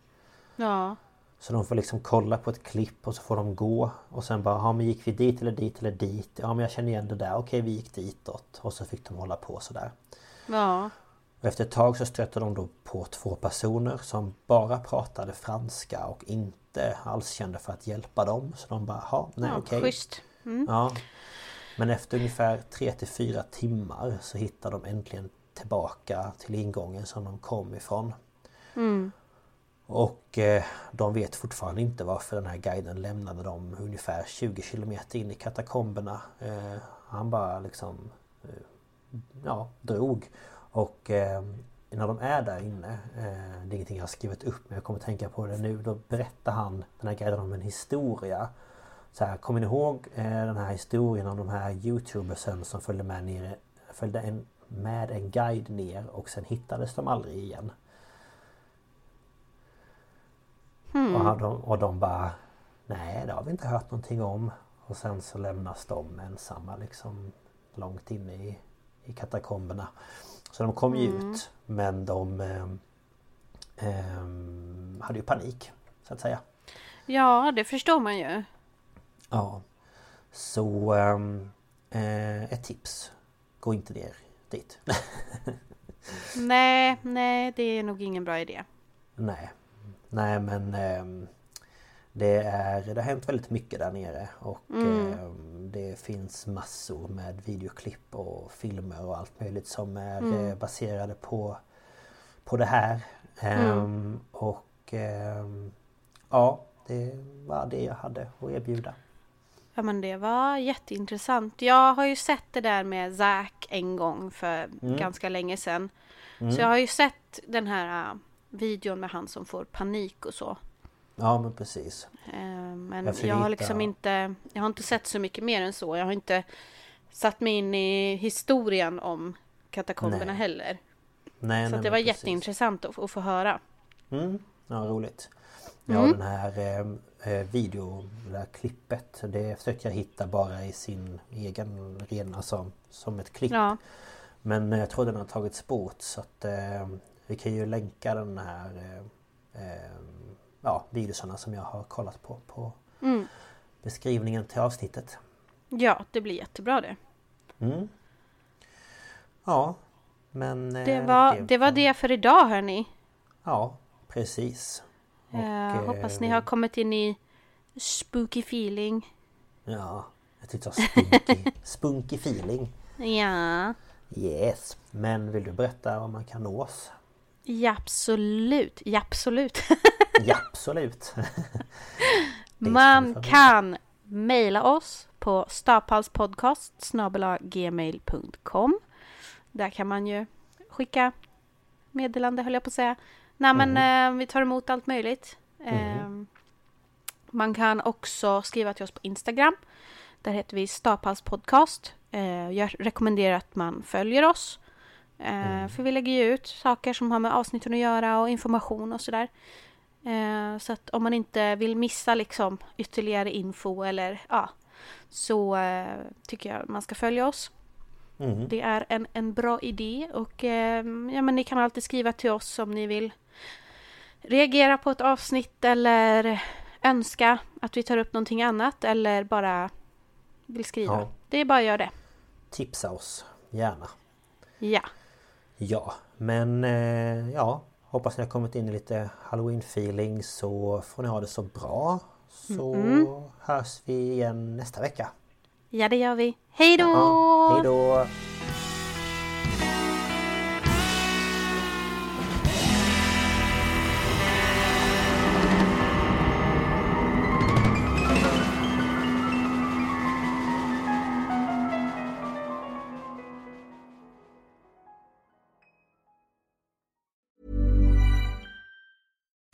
Ja. Så de får liksom kolla på ett klipp och så får de gå och sen bara, ja men gick vi dit eller dit eller dit? Ja men jag känner igen det där, okej vi gick ditåt. Och så fick de hålla på sådär. Ja. Och efter ett tag så stötte de då på två personer som bara pratade franska och inte alls kände för att hjälpa dem. Så de bara, ja nej ja, okej. Okay. Mm. Ja. Men efter ungefär 3 till 4 timmar så hittar de äntligen tillbaka till ingången som de kom ifrån. Mm. Och eh, de vet fortfarande inte varför den här guiden lämnade dem ungefär 20 kilometer in i katakomberna. Eh, han bara liksom eh, ja, drog. Och när de är där inne, det är ingenting jag har skrivit upp men jag kommer tänka på det nu. Då berättar han, den här guiden om en historia. Så här, kommer ni ihåg den här historien om de här youtubersen som följde med ner, följde en, med en guide ner och sen hittades de aldrig igen. Hmm. Och, de, och de bara Nej det har vi inte hört någonting om. Och sen så lämnas de ensamma liksom långt inne i, i katakomberna. Så de kom ju mm. ut men de eh, eh, hade ju panik så att säga. Ja det förstår man ju. Ja. Så eh, ett tips. Gå inte ner dit. nej, nej det är nog ingen bra idé. Nej. Nej men eh, det, är, det har hänt väldigt mycket där nere och mm. eh, det finns massor med videoklipp och filmer och allt möjligt som är mm. eh, baserade på, på det här. Mm. Ehm, och ehm, ja, det var det jag hade att erbjuda. Ja men det var jätteintressant. Jag har ju sett det där med Zack en gång för mm. ganska länge sedan. Mm. Så jag har ju sett den här videon med han som får panik och så. Ja men precis. Uh, men jag, jag har liksom inte, jag har inte sett så mycket mer än så. Jag har inte satt mig in i historien om katakomberna nej. heller. Nej, så nej, det var precis. jätteintressant att, att få höra. Mm, ja roligt. Ja mm. den här eh, eh, video, det här klippet Det försökte jag hitta bara i sin egen rena alltså, som ett klipp ja. Men jag tror den har tagits bort så att eh, Vi kan ju länka den här eh, eh, Ja videosarna som jag har kollat på på mm. Beskrivningen till avsnittet Ja det blir jättebra det mm. Ja Men eh, det var det, det var det för idag hörni Ja precis och, jag hoppas ni har kommit in i spooky feeling. Ja, jag tyckte spunky, spunky feeling. Ja. Yes, men vill du berätta var man kan nå oss? Ja, absolut. Absolut. absolut. man kan mejla oss på staphalspodcast gmail.com Där kan man ju skicka meddelande höll jag på att säga. Nej men mm. eh, vi tar emot allt möjligt. Mm. Eh, man kan också skriva till oss på Instagram. Där heter vi Stapals podcast. Eh, jag rekommenderar att man följer oss. Eh, mm. För vi lägger ju ut saker som har med avsnitten att göra och information och sådär. Eh, så att om man inte vill missa liksom ytterligare info eller ja, så eh, tycker jag man ska följa oss. Mm. Det är en, en bra idé och ja, men ni kan alltid skriva till oss om ni vill reagera på ett avsnitt eller önska att vi tar upp någonting annat eller bara vill skriva. Ja. Det är bara att göra det. Tipsa oss, gärna. Ja. Ja, men eh, ja, hoppas ni har kommit in i lite Halloween-feeling så får ni ha det så bra. Så mm. hörs vi igen nästa vecka. Ja, det gör vi. Hej då! Ja, hej då!